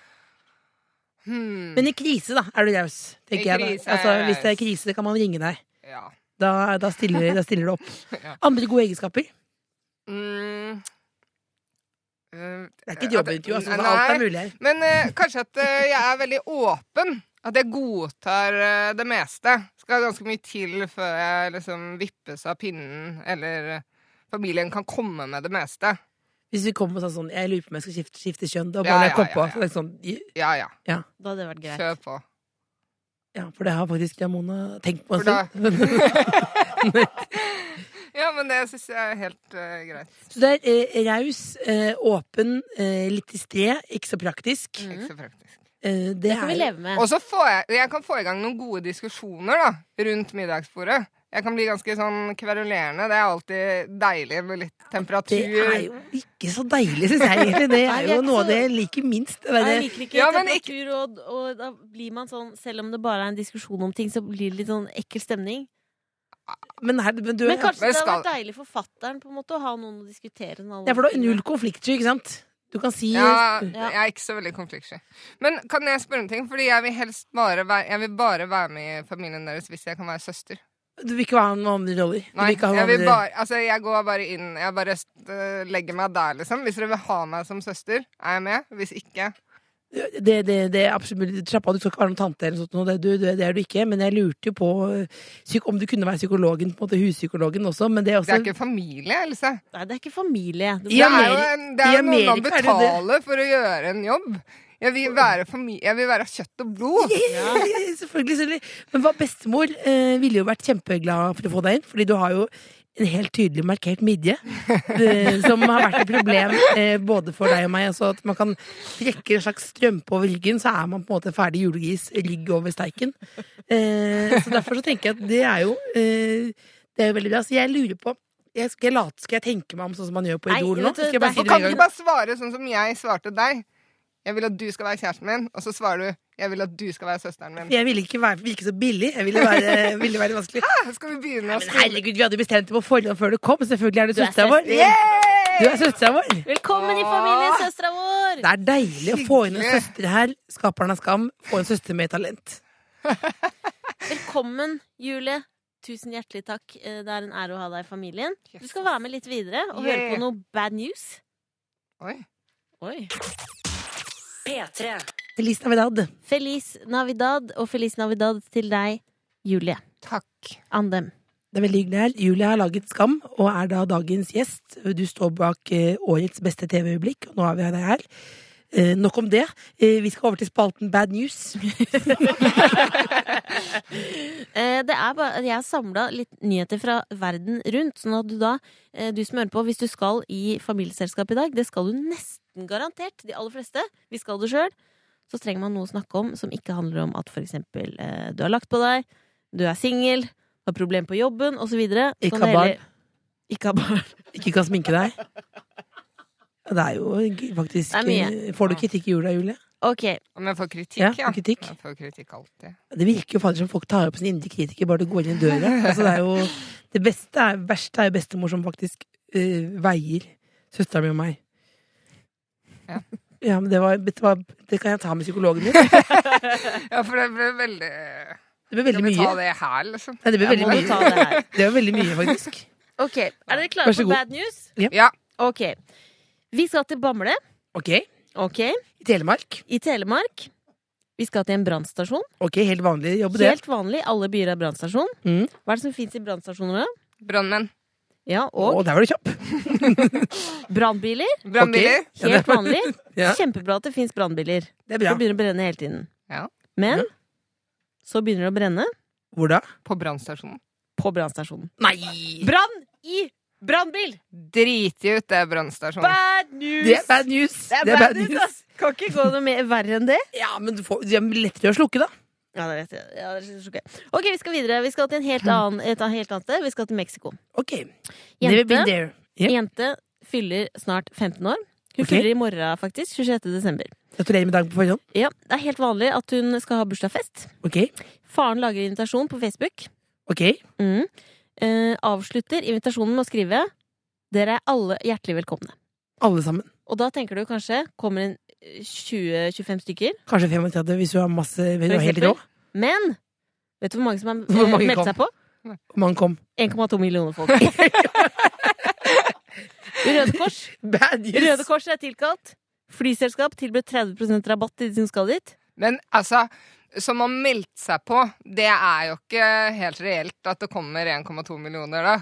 hmm, Men i krise, da, er du raus, tenker I jeg. da. krise Altså, jeg hvis det er krise, kan man ringe deg. Ja. Da, da, stiller, da stiller du opp. [LAUGHS] Ja. Andre gode egenskaper? Mm, eh, Det er ikke et jobbintervju, altså. Nei, Alt er mulig her. Men uh, kanskje at uh, jeg er veldig åpen. At jeg godtar eh, det meste. Skal ganske mye til før jeg liksom vippes av pinnen, eller familien kan komme med det meste. Hvis vi kommer på sånn, sånn Jeg lurer på om jeg skal skifte, skifte kjønn. Da Ja, ja, jeg ja, kom ja, på. ja. Så Sånn, sånn, Ja ja, Da hadde det vært greit. kjør på. Ja, for det har faktisk Ramona tenkt på en stund. [LAUGHS] Ja, men det syns jeg er helt uh, greit. Så det er eh, raus, eh, åpen, eh, litt distré, ikke så praktisk. Ikke så praktisk. Eh, det, Det kan vi er leve med. Og så får jeg, jeg kan få i gang noen gode diskusjoner da, rundt middagsbordet. Jeg kan bli ganske sånn kverulerende. Det er alltid deilig med litt det er jo ikke så deilig, syns jeg egentlig. Det [LAUGHS] er jo noe av det jeg liker minst. Jeg liker ikke Ja, men temperatur, og, og da blir man sånn Selv om det bare er en diskusjon om ting, så blir det litt sånn ekkel stemning. men, her, men du Men kanskje Men det hadde vært deilig for måte å ha noen å diskutere med. Ja, for du har null konfliktsky, ikke sant? Du kan si Ja, Ja. jeg er ikke så veldig konfliktsky. Men kan jeg spørre en ting? Fordi jeg vil helst bare være, jeg vil bare være med i familien deres hvis jeg kan være søster. Du vil ikke ha noen andre roller? Nei, vil jeg, vil bare, altså, jeg går bare inn Jeg bare øh, legger meg der, liksom. Hvis dere vil ha meg som søster, er jeg med. Hvis ikke det, det, det er absolutt Slapp av, du skal ikke være noen tante eller sånt. Det, du, det, det er du ikke. Men jeg lurte jo på eh, om du kunne være psykologen, på en måte huspsykologen også. Men det er også... Det er ikke familie, Else. Nei, det er ikke familie. Det er jo, en, det er jo noen man er betaler for å gjøre en jobb. Jeg vil være, jeg vil være kjøtt og blod. [LAUGHS] Selvfølgelig, selvfølgelig. Men hva, bestemor eh, ville jo vært kjempeglad for å få deg inn, fordi du har jo en helt tydelig markert midje, eh, som har vært et problem eh, både for deg og meg. Altså at man kan trekke en slags strømpe over ryggen, så er man på en måte ferdig julegris rygg over steiken. Eh, så derfor så tenker jeg at det er jo Det er jo veldig bra. Så jeg lurer på jeg skal, late, skal jeg tenke meg om sånn som man gjør på Idol nå? Skal jeg bare si det kan du ikke bare svare sånn som jeg svarte deg? Jeg vil at du skal være kjæresten min, og så svarer du jeg vil at du skal være søsteren min. Jeg ville ikke være, virke så billig. Jeg ville være, [LAUGHS] ville være vanskelig. Skal vi begynne å Men herregud, vi hadde bestemt det på forhånd før du kom. Selvfølgelig er du Du er søstera vår. Du er søstera vår. Velkommen i familien, søstera vår! Det er deilig å få inn en søster her. Skaperen av skam. Få en søster med talent. [LAUGHS] Velkommen, Julie. Tusen hjertelig takk. Eh, Det er en ære å ha deg i familien. Du skal være med litt videre og høre på noe bad news. Oi. Oi. P3. Feliz Navidad. Feliz Navidad og Feliz Navidad til deg, Julie Takk. Andem. Det er veldig hyggelig her. Julie har laget Skam og er da dagens gjest. Du står bak eh, årets beste TV-øyeblikk, og nå har vi deg her. Eh, nok om det. Eh, vi skal over til spalten Bad News. [LAUGHS] Eh, det er bare, jeg har samla litt nyheter fra verden rundt, sånn at du da, eh, du som hører på, hvis du skal i familieselskap i dag, det skal du nesten garantert, de aller fleste, vi skal det sjøl, så trenger man noe å snakke om som ikke handler om at for eksempel eh, du har lagt på deg, du er singel, har problem på jobben, og så videre. Ikke Sånn har barn. Ikke har barn. [LAUGHS] Ikke kan sminke deg. Det er jo faktisk Det er eh, Får du kritikk i jula, Julie? Ok, Om jeg får kritikk, Ja, ja. kritikk. Jeg får kritikk alltid. Det virker jo faktisk som folk tar opp sin indre kritiker bare du går inn døra. Altså, det er jo Det beste er, verste er jo bestemor som faktisk uh, veier søstera mi og meg. Ja. Ja, men det, var, det, var, det kan jeg ta med psykologen min. [LAUGHS] Ja, for det ble veldig Det ble veldig Skal vi ta mye. det her, liksom? Nei, det ble veldig mye. det. [LAUGHS] Det var veldig mye, faktisk. Ok, Er dere klare for bad news? Ja. Ok. Vi skal til Bamble. Ok, okay. i Telemark. I Telemark. Vi skal til en brannstasjon. Ok, helt vanlig jobb, det. Helt vanlig. Alle byer har brannstasjon. Mm. Hva er det som fins i brannstasjoner? da? Brannmenn. Ja, Å, og der var du kjapp. [LAUGHS] brannbiler. Brannbiler. Okay. Helt vanlig. [LAUGHS] Ja, Kjempebra at det fins brannbiler. det er Det begynner å brenne hele tiden. Ja. Men så begynner det å brenne Hvor da? På brannstasjonen. på brannstasjonen. Nei! Brann i brannbil! Driti ut det brannstasjonen. Bad news! Det er bad news. Det er bad news, news. Kan ikke gå noe mer verre enn det. Ja, men du får, det er lettere å slukke, da. Ja, det vet jeg. Ja, det er så ok. ok, vi skal videre. Vi skal til en helt annen, et helt annet sted. Vi skal til Mexico. Ok. Jente. Ja. jente fyller snart 15 år. Hun okay. fyller i morgen, faktisk. 26. desember. Gratulerer med dagen på forhånd. Ja, Det er helt vanlig at hun skal ha bursdagsfest. Okay. Faren lager invitasjon på Facebook. Ok. Mm. Eh, avslutter invitasjonen med å skrive 'Dere er alle hjertelig velkomne'. Alle sammen. Og da tenker du kanskje kommer en 20-25 stykker. Kanskje 35 hvis du har masse hvis du er helt rå. Men vet du hvor mange som har [LAUGHS] Hvor eh, mange meldt kom? seg på? Hvor mange kom? 1,2 millioner folk. [LAUGHS] Røde Kors Bad news! Røde Kors er tilkalt. Flyselskap tilbød 30% rabatt til de som skal dit. Men altså, som har meldt seg på, det er jo ikke helt reelt at det kommer 1,2 millioner, da.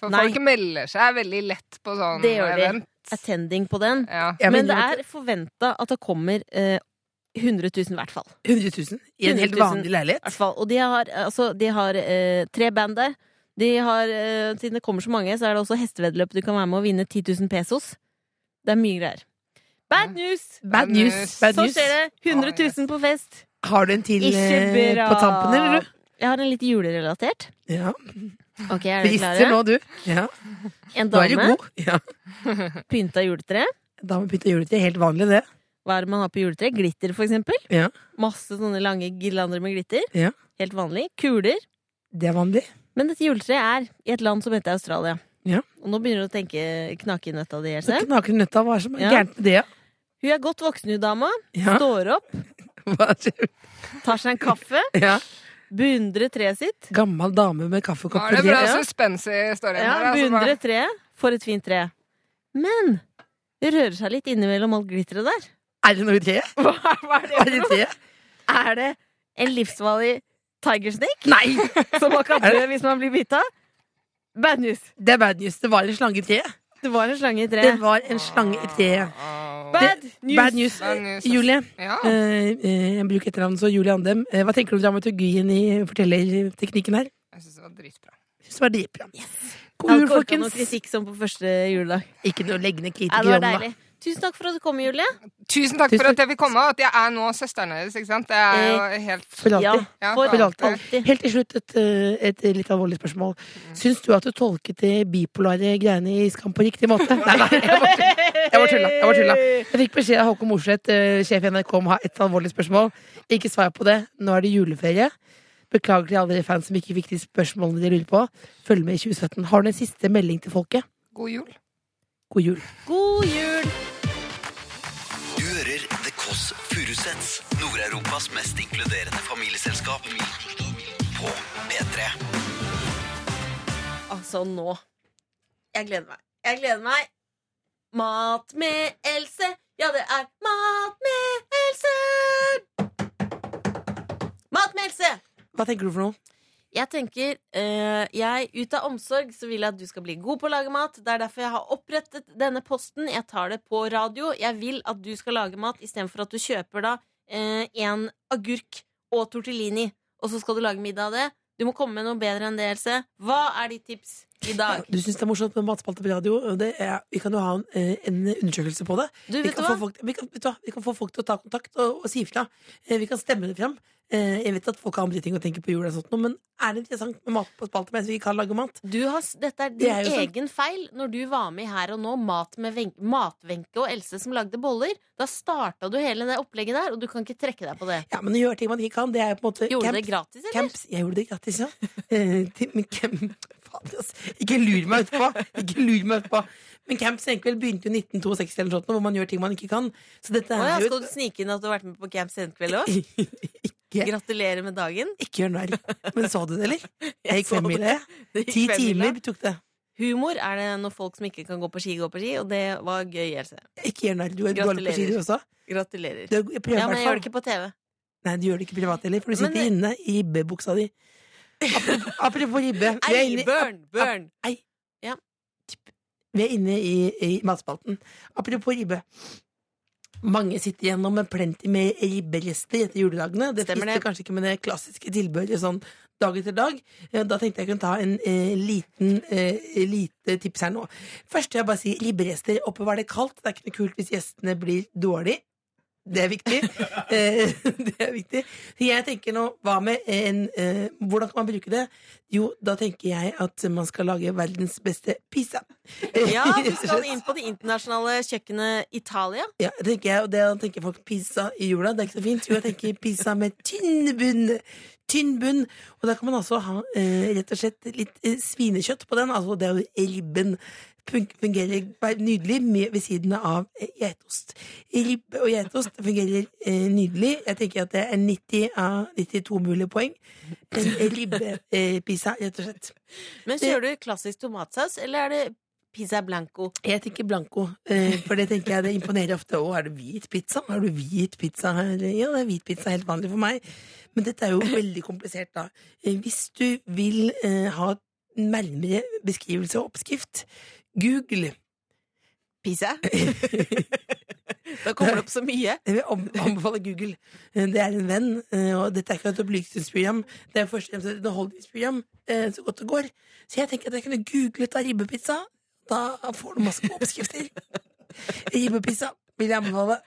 For Nei. folk melder seg veldig lett på sånn Det gjør de. event. Attending på den. Ja. Men det er forventa at det kommer eh, 100 000 i hvert fall. 100 000 i en 100 helt vanlig leilighet. hvert fall. Og de har, altså, de har eh, tre band der. De har, eh, siden det kommer så mange, så er det også hesteveddeløp du kan være med og vinne 10 000 pesos. Det er mye greier. Bad news! Bad news. Bad Så skjer det. 100 000 på fest. Har du en til eh, på tampen, eller? Jeg har en litt julerelatert. Ja. Ok, er dere klare? klare? nå, du. Ja. En Nå er du dame god. Ja. [LAUGHS] pynta juletre. Dame pynta juletre. Helt vanlig, det. Hva er det man har på juletre? Glitter, for eksempel. Ja. Masse sånne lange girlander med glitter. Ja. Helt vanlig. Kuler. Det er vanlig. Men dette juletreet er i et land som heter Australia. Ja. Og nå begynner du å tenke knake i nøtta di, Else. Knaker i nøtta. Hva er som er Ja. gærent med det? Hun er godt voksen, hun dama. Ja. Står opp, [LAUGHS] Hva skjer? tar seg en kaffe, Ja. Beundrer treet sitt. Gammel dame med kaffekopp er det bra Ja. suspens i storyen Ja, her. Altså, beundrer treet. For et fint tre. Men det rører seg litt innimellom alt glitteret der. Er det noe i treet? Hva, hva er det? er det treet? Er det en livsfarlig tiger snake Nei! [LAUGHS] som man kan Er dø hvis man blir bitt? Bad news. Det er bad news. Det var en slange i treet. Det var en slange i Det var en slange i treet. Bad news. Bad news. Bad news. Julie, Ja. eh, eh, jeg bruker etternavnet så Julie Andem. Eh, hva tenker du om dramaturgien i fortellerteknikken her? Jeg syns det var dritbra. Jeg synes det var dritbra. God jul, folkens. noe folkens. kritikk som på første juledag. Ikke noe leggende kritikk Ja, det var deilig. Tusen takk for at du kom, Julie. Tusen takk Tusen for at jeg fikk komme, og at jeg er nå søsteren deres. ikke sant? Det er jo helt For alltid. Ja, for for alltid. alltid. Helt til slutt et, eh, et litt alvorlig spørsmål. Syns du at du tolket de bipolare greiene i Skam på riktig måte? [LAUGHS] Nei, nei, jeg var tulla. Jeg, var tulla. jeg fikk beskjed av Håkon Morseth, eh, sjef i NRK, om å ha et alvorlig spørsmål. Ikke svar på det. Nå er det juleferie. Beklager til alle dere fans som ikke fikk de spørsmålene de lurer på. Følg med i 2017. Har du en siste melding til folket? god jul. God jul. God jul! Furuseths, Nord-Europas mest inkluderende familieselskap. På P3. Altså, nå. Jeg gleder meg. Jeg gleder meg. Mat med Else. Ja, det er Mat med Else! Mat med Else! Hva tenker du for noe? Jeg tenker, eh, jeg, Ut av omsorg så vil jeg at du skal bli god på å lage mat. Det er derfor jeg har opprettet denne posten. Jeg tar det på radio. Jeg vil at du skal lage mat istedenfor at du kjøper da eh, en agurk og tortellini, og så skal du lage middag av det. Du må komme med noe bedre enn det, Else. Hva er ditt tips i dag? Du syns det er morsomt med matspalte på radio? Det er, vi kan jo ha en, eh, en undersøkelse på det. Du, Vi kan, få folk, vi, kan, du vi kan få folk til å ta kontakt og, og si ifra. Eh, Vi kan stemme det fram. Eh, Jeg vet at folk har andre ting å tenke på jul, sånt, men er det interessant med mat på spalte mens vi kan lage mat? Du har, dette er din Det er sånn- egen feil når du var med Her og Nå, Mat med Ven- Matvenke og Else som lagde boller. Da starta du hele det opplegget der, og du kan ikke trekke deg på det. Ja, men å gjøre ting man ikke kan, det er på en måte Gjorde du det gratis, eller? Camps. Jeg gjorde det gratis, ja. Ikke lur meg utpå! Ikke lur meg utpå. Men Camp Senkveld begynte jo 1962 eller sånt, hvor man gjør ting man ikke kan. Så dette er jo skal du snike inn at du har vært med på Camp Senkveld òg? [LAUGHS] Gratulerer med dagen. ikke gjør narr. Men så du det, eller? [LAUGHS] Jeg gikk fem femmila. Det [LAUGHS] Ti timer tok det. Humor er det når folk som ikke kan gå på ski, går på ski, og det var gøy, Else. Ikke gjør narr. Du er dårlig på ski, du også. Gratulerer. Du, Ja, men jeg gjør det ikke på TV. Nei, du gjør det ikke privat heller, for du sitter men... inne i ribbebuksa di. Apropos, ribbe. Ei, inne, burn! Burn! vi er inne i, i matspalten. Apropos ribbe. Mange sitter igjennom en med plenty med ribberester etter juledagene. Det det. kanskje ikke med det klassiske tilbehøret sånn dag etter dag. Da tenkte jeg kunne ta en eh, liten eh, lite tips her nå. Først vil jeg bare si ribberester. Oppbevar det kaldt. Det er ikke noe kult hvis gjestene blir dårlig. Det er viktig. [LAUGHS] Eh, [LAUGHS] det er viktig. Så jeg tenker nå, hva med en eh, Hvordan kan man bruke det? Jo, da tenker jeg at man skal lage verdens beste pizza. [LAUGHS] Ja, du skal inn på det internasjonale kjøkkenet Italia. Ja, det tenker jeg, og det tenker folk pizza i jula. Det er ikke så fint. Jo, jeg tenker pizza med tynn bunn. Tynn bunn. Og da kan man altså ha eh, rett og slett litt eh, svinekjøtt på den. Altså det er jo ribben. Fun- Fungerer nydelig med, ved siden av eh, geitost. Ribbe og geitost fungerer eh, nydelig. Jeg tenker at det er 90 av 92 mulige poeng. En ribbepizza, rett og slett. Men kjører du klassisk tomatsaus, eller er det pizza blanco? Jeg tenker blanco, eh, for det tenker jeg det imponerer ofte. Å, er det hvit pizza? Har du hvit pizza her? Ja, det er hvit pizza, helt vanlig for meg. Men dette er jo veldig komplisert, da. Eh, Hvis du vil eh, ha nærmere beskrivelse og oppskrift, google. Pizza? [LAUGHS] Da kommer det opp så mye. Jeg vil anbefale Google. Det er en venn, eh, og dette er ikke et opplysningsprogram. Det er først og fremst et underholdningsprogram eh, så godt det går. Så jeg tenker at jeg kunne googlet av ribbepizza. Da får du masse oppskrifter. [LAUGHS] Ribbepizza vil jeg anbefale.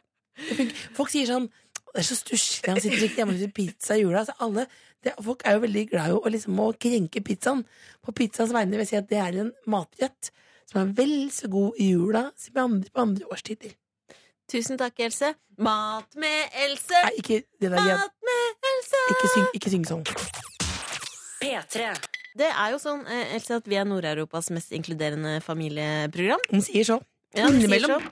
Folk sier sånn Det er så stusslig, han sitter ikke hjemme og spiser pizza i jula. Altså, alle, det, folk er jo veldig glad i å, liksom, å krenke pizzaen. På pizzaens vegne vil jeg si at det er en matrett som er vel så god i jula som i andre, på andre årstider. Tusen takk, Else. Mat med Else! Nei, ikke det der. Mat med Else! Ikke syng, ikke syng sånn. P3. Det er jo sånn, eh, Else, at vi er Nord-Europas mest inkluderende familieprogram. Hun sier så. Ja, Innimellom.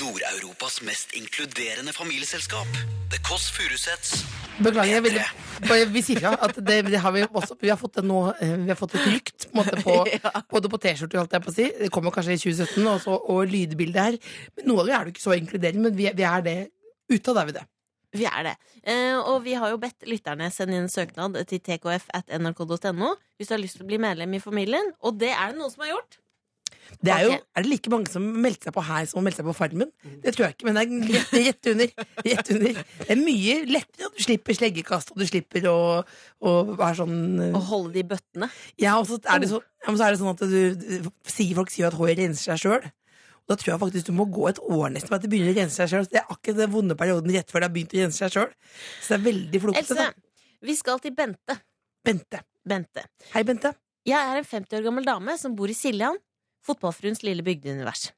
Nord-Europas mest inkluderende familieselskap. The Kåss Furuseths. Beklager, jeg ville bare vi sier fra at det, det har vi også Vi har fått det nå eh, Vi har fått et lykt, på, på, [LAUGHS] både på T-skjorte, holdt jeg på å si. Det kommer kanskje i 2017, og, så, og lydbildet her. Men noe av det er jo ikke så inkluderende, men vi, vi er det. Utad er vi det. Vi er det. Eh, og vi har jo bedt lytterne sende inn en søknad til tkf at nrk.no hvis du har lyst til å bli medlem i familien. Og det er det noen som har gjort. Det er, jo, er det like mange som meldte seg på her som meldte seg på Farmen? Det tror jeg ikke, men det er rett, under. Rett under. Det er mye lettere at du slipper sleggekast, og du slipper å, å være sånn eh, Å holde de bøttene. Ja, og så er det, så, ja, så er det sånn at du, Folk sier at håret renser seg sjøl. Da tror jeg faktisk du må gå et år nesten for at det begynner å rense seg sjøl. Det er akkurat den vonde perioden rett før det har begynt å rense seg sjøl. Så det er veldig flokete. Vi skal til Bente. Bente. Bente. Hei, Bente. Jeg er en 50 år gammel dame som bor i Siljan, fotballfruens lille bygdeunivers.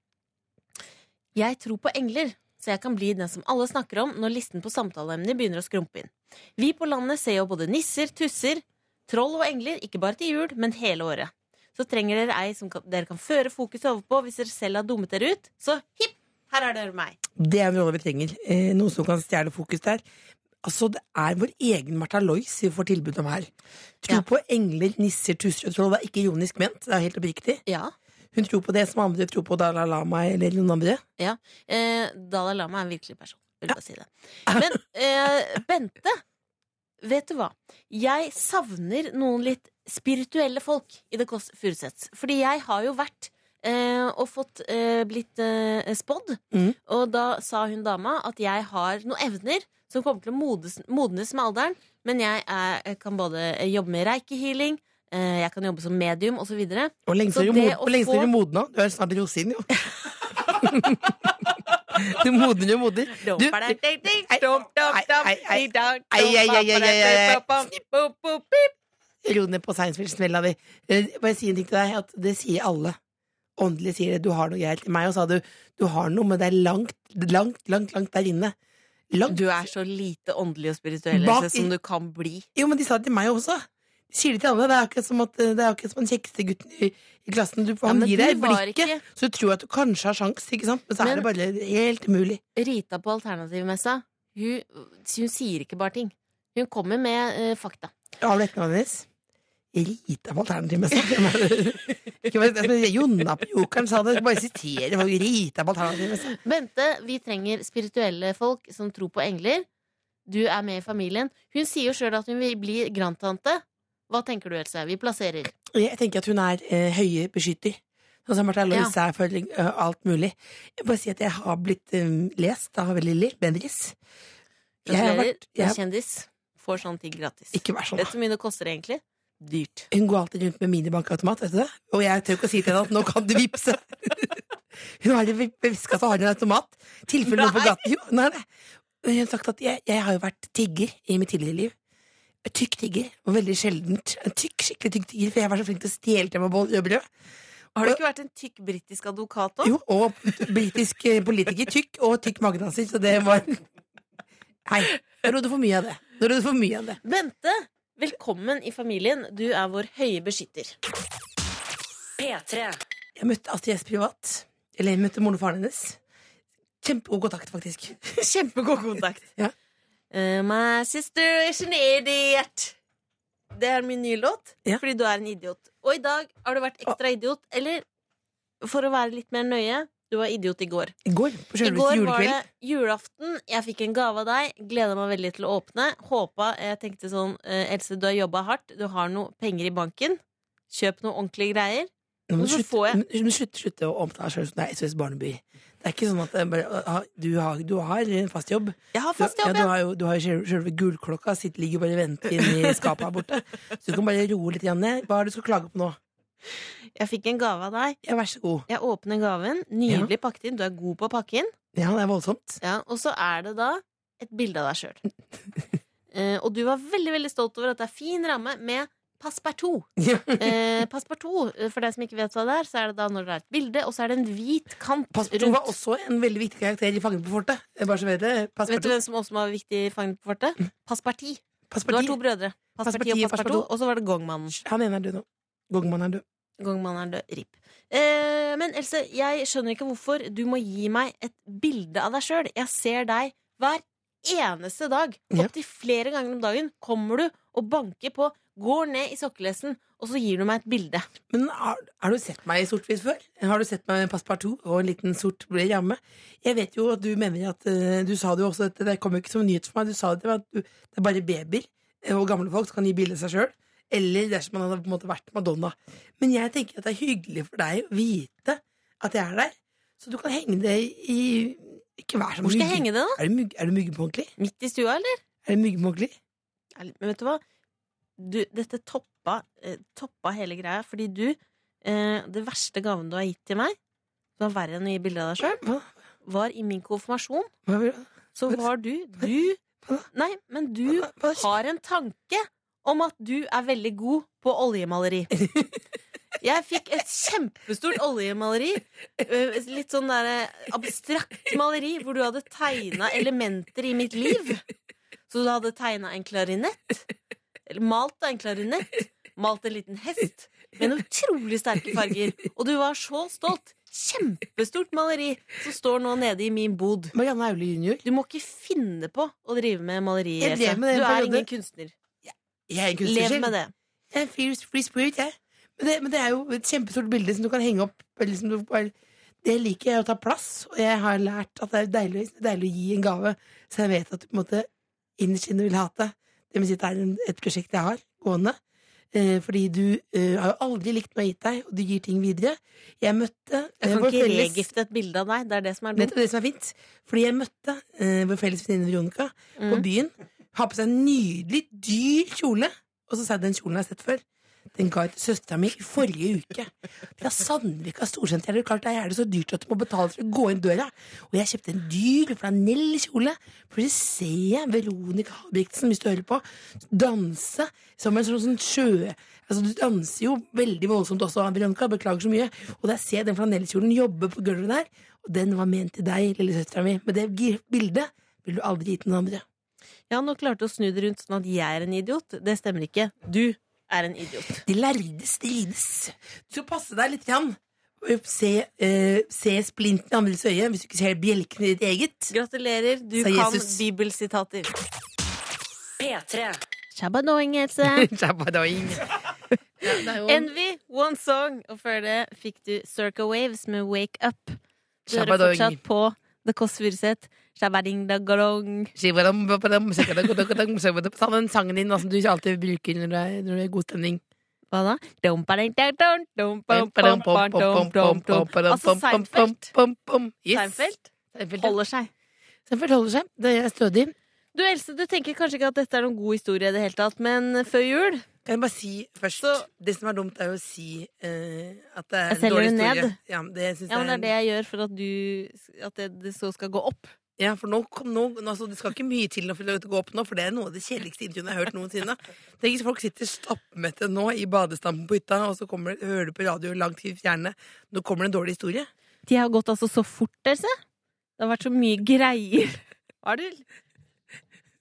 Jeg tror på engler, så jeg kan bli den som alle snakker om når listen på samtaleemner begynner å skrumpe inn. Vi på landet ser jo både nisser, tusser, troll og engler, ikke bare til jul, men hele året. Så trenger dere ei som dere kan føre fokuset over på hvis dere selv har dummet dere ut. Så hipp, her er dere meg. Det er en rolle vi trenger. Eh, noe som kan stjele fokus der. Altså, Det er vår egen Martha Lois vi får tilbud om her. Tro Ja. på engler, nisser, tusser og troll. Det er ikke ironisk ment. Det er helt oppriktig. Ja. Hun tror på det som andre tror på Dalai Lama eller noen andre. Eh, Dalai Lama er en virkelig person. Vil bare si det. Men [LAUGHS] eh, Bente, vet du hva? Jeg savner noen litt spirituelle folk i The Kåss Furuseths. Fordi jeg har jo vært eh, og fått eh, blitt eh, spådd. Mm. Og da sa hun dama at jeg har noen evner som kommer til å modnes, modnes med alderen. Men jeg, er, kan både jobbe med reiki-healing, eh, jeg kan jobbe som medium osv. Og Så før du er du modna. Du er snart rosin, jo. [LAUGHS] du modner jo modner. Du, Ro ned på fiction-fella di. Eh, Bare si en ting til deg. At det sier alle. Åndelig sier det. Du har noe greier. Til meg og sa du du har noe, men det er langt, langt, langt, langt der inne. Langt. Du er så lite åndelig og spirituell Bak som du kan bli. Jo, men de sa det til meg også. Sier det til alle. Det er akkurat som, at, det er akkurat som den kjekkeste gutten i, i klassen. Du, han ja, gir deg blikket, ikke- så du tror at du kanskje har sjans, ikke sant? Men så Men- er det bare helt umulig. Rita på Alternativmessa, hun, hun sier ikke bare ting. Hun kommer med uh, fakta. Har du etternavnet hennes? Rita på alternativmessa. Er [LAUGHS] Jonna på Jokeren sa det. Bare sitere folk. Rita på alternativmessa. Bente, vi trenger spirituelle folk som tror på engler. Du er med i familien. Hun sier jo sjøl at hun vil bli grandtante. Hva tenker du, Else? Vi plasserer. Jeg tenker at hun er eh, høye beskytter. Sånn som Martha Louise er for uh, alt mulig. Jeg bare si at jeg har blitt um, lest av Lilly Bendriss. Gratulerer. jeg En kjendis får sånne ting gratis. Ikke vær sånn. Vet du hvor mye det koster egentlig? Dyrt. Hun går alltid rundt med minibankautomat, vet du det? Og jeg tør ikke å si til henne at nå kan du vippse. [LAUGHS] Hun har det i så har hun en automat. Tilfelle noen på gaten Jo, hun har Hun har sagt at jeg, jeg har jo vært tigger i mitt tidligere liv. Tykk tigger. Og veldig sjeldent. En tykk, skikkelig tykk tigger, for jeg var så flink til å stjele til meg bolle brød. Har du ikke vært en tykk britisk advokat òg? Jo, og britisk eh, politiker. Tykk og tykk magedanser, så det var Hei. Nå rodde for mye av det. Nå rodde for mye av det. Bente, velkommen i familien. Du er vår høye beskytter. P3. Jeg møtte Astrid S privat. Eller jeg møtte moren og faren hennes. Kjempegod kontakt, faktisk. Kjempegod kontakt. Ja. Eh, my sister is an idiot. Det er min nye låt, Ja. fordi du er en idiot. Og i dag har du vært ekstra idiot. Eller for å være litt mer nøye, du var idiot i går. I går, på I går var det julaften. Jeg fikk en gave av deg. Gleda meg veldig til å åpne. Håpa Jeg tenkte sånn eh, Else, du har jobba hardt. Du har noe penger i banken. Kjøp noe ordentlige greier. Nå må du slutte, slutte, slutte å åpne deg selv som det er SOS Barneby. Det er ikke sånn at bare, du, har, du har en fast jobb. Jeg har fast jobb, du ja. har jo, du har jo selve gullklokka, sitter, ligger bare og venter inni skapet her borte. Så du kan bare roe litt ned. Hva er det du skal klage på nå? Jeg fikk en gave av deg. Ja, vær så god. Jeg åpner gaven. Nydelig pakket inn. Du er god på å pakke inn. Ja, det er voldsomt. Ja, og så er det da et bilde av deg sjøl. uh, [LAUGHS] og du var veldig veldig stolt over at det er fin ramme med Passepartout. [LAUGHS] Eh, Passepartout, eh, for deg som ikke vet hva det er, så er det da når det er et bilde, og så er det en hvit kant Passepartout rundt. var også en veldig viktig karakter i Fangen på fortet. Bare så vet det. Vet du hvem som også var viktig i Fangen på fortet? Passeparti. Du har to brødre. Passeparti Passeparti og Passepartout. Passepartout. Og så var det Gongmannen. Han ene er død nå. Gongmannen er død. Gongmannen er død. RIP. Eh, men Else, jeg skjønner ikke hvorfor du må gi meg et bilde av deg sjøl. Jeg ser deg hver eneste dag. Ja. Opptil flere ganger om dagen kommer du og banker på, går ned i sokkelesten, og så gir du meg et bilde. Men har, har du sett meg i sort-hvitt før? Har du sett meg med Passepartout og en liten sort blå ramme? Jeg vet jo at du mener at eh, Du sa det jo også, at det kom jo ikke som nyhet for meg. Du sa det at du, det er bare babyer eh, og gamle folk som kan gi bilde av seg sjøl. Eller dersom man hadde på en måte vært Madonna. Men jeg tenker at det er hyggelig for deg å vite at jeg er der. Så du kan henge det i Ikke vær så Hvor skal jeg henge det, da? Er det, mugg, er du muggen på ordentlig? Midt i stua, eller? Er det muggen på ordentlig? Men vet du hva? Du, dette toppa, eh, toppa hele greia, fordi du eh, Det verste gaven du har gitt til meg, som var verre enn å gi bilde av deg sjøl, var i min konfirmasjon. Så var du Du Nei, men du har en tanke om at du er veldig god på oljemaleri. [LAUGHS] Jeg fikk et kjempestort oljemaleri. øh, Litt sånn der abstrakt maleri hvor du hadde tegna elementer i mitt liv. Så du hadde tegna en klarinett. Malt en klarinett. Malt en liten hest. Med utrolig sterke farger. Og du var så stolt. Kjempestort maleri som står nå nede i min bod. Marianne Aule jr. Du må ikke finne på å drive med maleri. Jeg drev med det Du er ingen kunstner. Jeg er en kunstner Lev selv. med det. Jeg er free, free spirit, jeg. Men det, men det er jo et kjempestort bilde som du kan henge opp. Liksom du det liker jeg å ta plass, og jeg har lært at det er deilig, deilig å gi en gave, så jeg vet at du på en måte innerst inne vil hate. Det vil si det er en, et prosjekt jeg har gående. Eh, fordi du eh, har jo aldri likt noe jeg har gitt deg, og du gir ting videre. Jeg møtte eh, Jeg kan ikke felles- regifte et bilde av deg. Det er det som er dumt. Nettopp det som er fint. Fordi jeg møtte eh, vår felles venninne Veronica på Mm. byen. Har på seg en nydelig, dyr kjole. Og så sa jeg den kjolen jeg har sett før. Den ga jeg til søstera mi i forrige uke. Fra Sandvika storsenter. Det Er klart, Der er det så dyrt at du må betale for å gå inn døra. Og jeg kjøpte en dyr flanellkjole. Så ser jeg Veronica Habriksen, hvis du hører på, danse som en sånn, sånn sjø... Altså, du danser jo veldig voldsomt også, Veronica. Beklager så mye. Og der ser jeg den flanellkjolen jobbe på gulvet der. Og den var ment til deg, lillesøstera mi. Men det bildet vil du aldri gi til noen andre. Ja, nå klarte du å snu det rundt sånn at jeg er en idiot. Det stemmer ikke. Du er en idiot. De lærde strides. Du skal passe deg litt. Grann. Se, uh, se splinten i andres øye hvis du ikke ser bjelken i ditt eget. Gratulerer, du kan Jesus. bibelsitater. P3. Shabbadoing, Else. [LAUGHS] Shabbadoing. Envy, One Song. Og før det fikk du Circa Waves med Wake Up. Du hører fortsatt på The Kåss Furuseth. Den sangen din som du alltid bruker når det er, når det er god stemning. Hva da? Altså Seinfeld. Seinfeld Seinfeld holder seg. Seinfeld holder seg. Det er stødig. Du Else, du tenker kanskje ikke at dette er noen god historie i det hele tatt, men før jul Kan jeg bare si først Så- Det som er dumt, er jo å si uh, at det er Jeg en selger dårlig det ned. historie. Ja, det Ja, men det er det jeg gjør for at, du, at det, det så skal gå opp. Ja, for nå, kom, nå altså, Det skal ikke mye til å få gå opp nå, for det er noe av det kjedeligste intervjuet jeg har hørt noensinne. Tenk hvis folk sitter stappmette nå i badestampen på hytta, og så kommer, hører du på radio langt i fjerne. Nå kommer det en dårlig historie. De har gått altså så fort, dere se. Det har vært så mye greier. Hva er det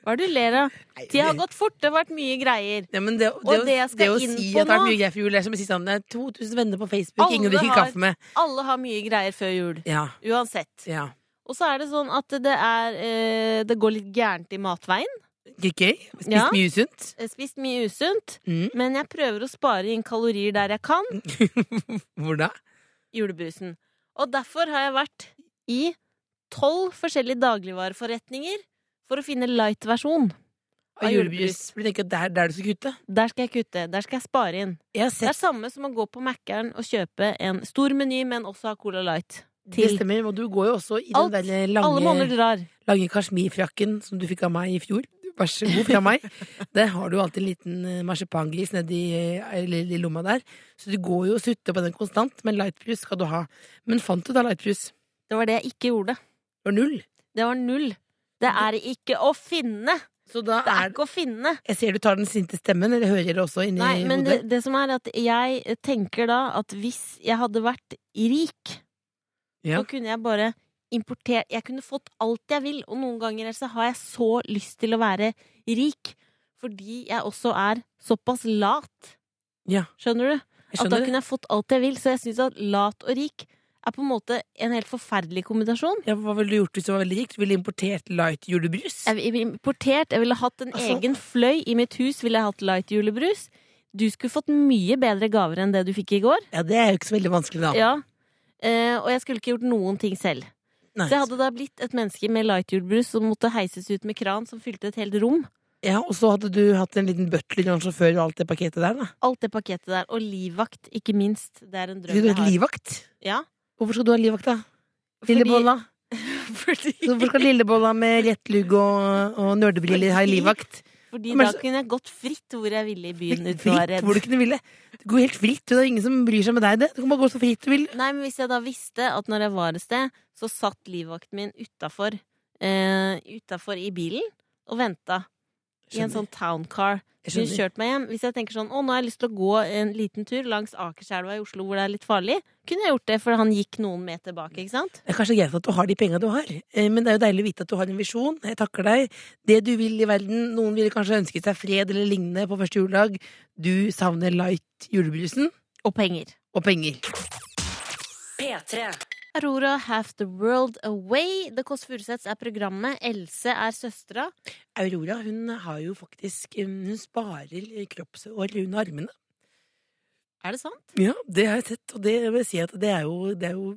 hva er det du ler av? De har gått fort, det har vært mye greier. Ja, men det, det, Og å- det jeg skal det å inn si på at det er vært mye greier for jul, er som å si sånn Det er 2000 venner på Facebook, Alle ingen drikker har- kaffe med. Alle har mye greier før jul. Ja, Uansett. ja. Og så er det sånn at det er eh, Det går litt gærent i matveien. Ikke Okay. Spist Ja. mye usunt? Spist mye usunt. Mm. Men jeg prøver å spare inn kalorier der jeg kan. [LAUGHS] Hvor da? Julebrusen. Og derfor har jeg vært i tolv forskjellige dagligvareforretninger for å finne light-versjon Av julebrus. For du tenker at der, er der du skal kutte? Der skal jeg kutte. Der skal jeg spare inn. Jeg Det er samme som å gå på Mækkern og kjøpe en stor meny, men også ha Cola Light. Det stemmer. Og du går jo også i Alt. den lange, lange kasjmirfrakken som du fikk av meg i fjor. Vær så god fra meg. [LAUGHS] Der har du alltid en liten eh, marsipangris nedi eh, i lomma der. Så du går jo og sutter på den konstant, men lightbrus skal du ha. Men fant du da lightbrus? Det var det jeg ikke gjorde. Det var null. Det var null. Det er ikke å finne! Så da Det er er ikke å finne! Jeg ser du tar den sinte stemmen, eller hører det også inni Nei, men det, det som er at jeg tenker da at hvis jeg hadde vært rik, Ja. så kunne jeg bare importert Jeg kunne fått alt jeg vil, og noen ganger så har jeg så lyst til å være rik fordi jeg også er såpass lat. Ja. Skjønner du? Skjønner. At da kunne jeg fått alt jeg vil. Så jeg syns at lat og rik er på en måte en helt forferdelig kombinasjon. Ja, hva ville du gjort hvis du var veldig rik? Du ville importert light julebrus? Jeg ville importert, jeg ville hatt en Altså- egen fløy i mitt hus, ville jeg hatt light julebrus. Du skulle fått mye bedre gaver enn det du fikk i går. Ja, det er jo ikke så veldig vanskelig, da. Ja. Eh, og jeg skulle ikke gjort noen ting selv. Nei. Så jeg hadde da blitt et menneske med lighthjulbrus som måtte heises ut med kran som fylte et helt rom. Ja, og så hadde du hatt en liten butler og en sjåfør og alt det pakketet der, da. Alt det pakketet der. Og livvakt, ikke minst. Det er en drøm Vil du jeg har. livvakt? Ja. Hvorfor skal du ha livvakt, da? Lillebolla? [LAUGHS] Fordi, Fordi... Hvorfor skal lillebolla med rett lugg og, og nerdebriller ha livvakt? Fordi Men da kunne jeg gått fritt hvor jeg ville i byen uten å være redd. hvor du kunne ville. Det går helt fritt. Det er ingen som bryr seg med deg, det. Du kan bare gå så fritt du vil. Nei, men hvis jeg da visste at når jeg var et sted, så satt livvakten min utafor eh, utafor i bilen og venta. I en sånn towncar. Jeg Hun skjønner. kjørt meg hjem. Hvis jeg tenker sånn, å, nå har jeg lyst til å gå en liten tur langs Akerselva i Oslo hvor det er litt farlig, kunne jeg gjort det, for han gikk noen meter bak, ikke sant? Det er kanskje greit at du har de penga du har, eh, men det er jo deilig å vite at du har en visjon. Jeg takker deg. Det du vil i verden. Noen ville kanskje ønsket seg fred eller lignende på første juledag. Du savner light julebrusen Og penger. og penger. P3. Aurora Half the World Away. The Kåss Furuseths er programmet. Else er søstera. Aurora hun har jo faktisk eh, Hun sparer kroppshår under armene. Er det sant? Ja, det har jeg sett, og det vil si at det er jo, det er jo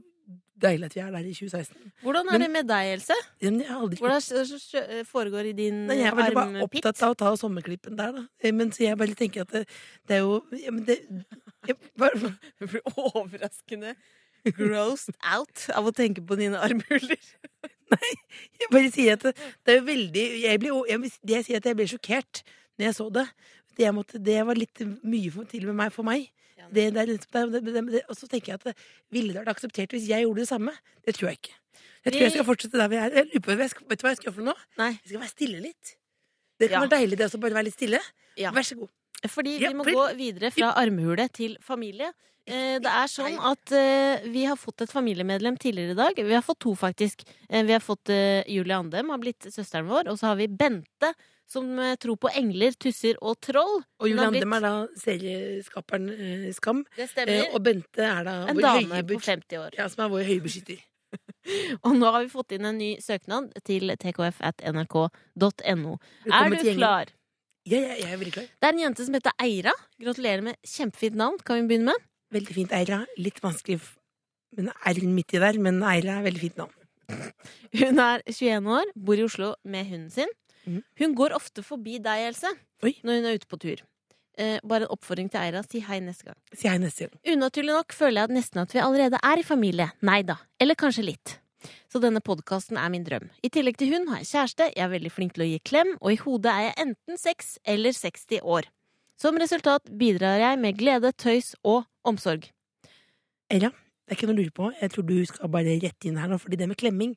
deilig at vi er der i 2016. Hvordan er Men- det med deg, Else? Men jeg har aldri Hvordan s- foregår i din armpitt? jeg er bare opptatt av å ta sommerklippen der, da. Eh, Men så jeg bare tenker at det, det er jo ja, men det, jeg, [LAUGHS] bare, det blir overraskende grossed out av å tenke på dine armhuler. [LAUGHS] jeg bare sier at det, det er jo veldig jeg ble, jeg, Det jeg sier at jeg ble sjokkert når jeg så det. Det, jeg måtte, det var litt mye for, til og med meg for meg. Det, er og så tenker jeg at det, ville det vært akseptert hvis jeg gjorde det samme? Det tror jeg ikke. Jeg tror jeg skal fortsette der vi er. Jeg vet du hva jeg skal gjøre for noe? Nei. Jeg skal være stille litt. Det kan Ja. være deilig det også, bare være litt stille. Ja. Vær så god. Fordi vi må gå videre fra armhule til familie. Eh, Det er sånn at eh, vi har fått et familiemedlem tidligere i dag. Vi har fått to, faktisk. Eh, Vi har fått Julie Andem, har blitt søsteren vår. Og så har vi Bente, som tror på engler, tusser og troll. Og Julie blitt- Andem er da serieskaperen eh, Skam. Det Eh, stemmer. og Bente er da En vår dame på 50 år. Ja, som er vår høybeskytter. [LAUGHS] Og nå har vi fått inn en ny søknad til tkf.nrk.no. Er du klar? Ja, ja, jeg er veldig klar. Det er en jente som heter Eira. Gratulerer med kjempefint navn. Kan vi begynne med? Veldig fint, Eira. Litt vanskelig med men R-en midt i der, men Eira er veldig fint navn. Hun er 21 år, bor i Oslo med hunden sin. Mhm. Hun går ofte forbi deg, Else, Oi. når hun er ute på tur. Eh, bare en oppfordring til Eira. Si hei neste gang. Si hei neste gang. Unaturlig nok føler jeg at nesten at vi allerede er i familie. Nei da. Eller kanskje litt. Så denne podkasten er min drøm. I tillegg til hun har jeg kjæreste, jeg er veldig flink til å gi klem, og i hodet er jeg enten 6 eller 60 år. Som resultat bidrar jeg med glede, tøys og omsorg. Erra, det er ikke noe å lure på. Jeg tror du skal bare rette inn her nå, fordi det med klemming,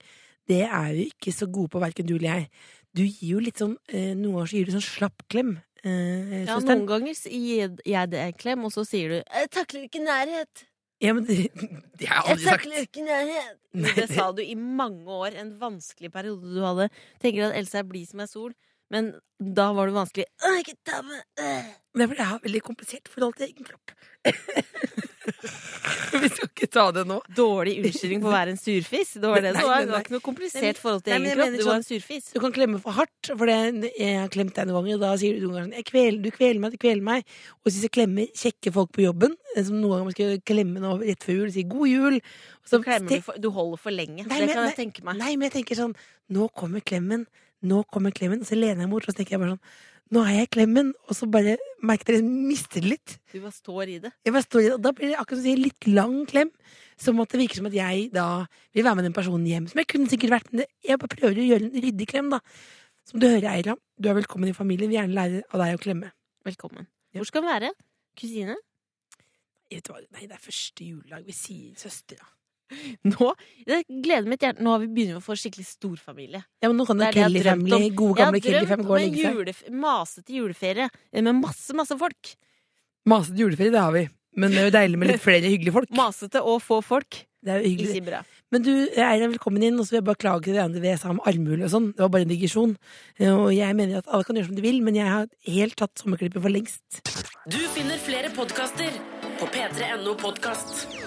det er jo ikke så gode på, verken du eller jeg. Du gir jo litt sånn eh, Noen ganger så gir du sånn slapp klem. Eh, Ja. Noen ganger gir jeg deg en klem, og så sier du 'jeg takler ikke nærhet'. Ja, men det, [LAUGHS] det har jeg aldri sagt. Jeg takler ikke nærhet. Nei, det det- sa du i mange år. En vanskelig periode du hadde. Tenker at Else er blid som ei sol, men da var det vanskelig. Å, ikke meg, øh». Det er har veldig komplisert forhold til egen kropp. [LAUGHS] Vi skal ikke ta det nå. Dårlig unnskyldning for å være en surfis. Det var det Nei, det var. Det var ikke noe komplisert forhold til egen kropp. Du var sånn- en surfis. Du kan klemme for hardt, for det, jeg har klemt deg noen ganger, og da sier du noen ganger sånn, kvel, du kveler meg, du kveler meg. Og hvis jeg klemmer kjekke folk på jobben, eh, som noen ganger man skal klemme nå rett før jul, sier god jul. Og Så du, for, du holder for lenge. Nei, det kan jeg tenke meg. Nei, men jeg tenker sånn, nå kommer klemmen, nå kommer klemmen, og så lener jeg mot, og så tenker jeg bare sånn, nå er jeg klemmen, og så bare merker dere, litt. Du bare står i det. Jeg bare står i det, og da blir det akkurat som si litt lang klem. Som at det virker som at jeg da vil være med den personen hjem. Som jeg kunne sikkert vært, men jeg bare prøver å gjøre en ryddig klem, da. Som du hører, Eira, du er velkommen i familien. Vil gjerne lære av deg å klemme. Velkommen. Ja. Hvor skal den være? Kusine? Vet hva? Nei, det er første juledag. Vi sier søster, da. [LAUGHS] Nå det gleder mitt hjerte. Nå har vi begynner vi å få skikkelig storfamilie. Ja, men nå kan Det jo er det jeg Kelly har drømt Family, om. gode Jeg har drømt om en seg. masete juleferie eh, med masse, masse folk. Masete juleferie, det har vi. Men det er jo deilig med litt [LAUGHS] flere hyggelige folk. Masete og få folk. Det er jo hyggelig. Men du, Eira, velkommen inn. Og så vil jeg bare klage til det andre jeg sa om armhule og sånn. Det var bare en digresjon. Eh, Og jeg mener at alle kan gjøre som de vil, men jeg har helt tatt sommerklippet for lengst. Du finner flere podkaster på p3.no podkast.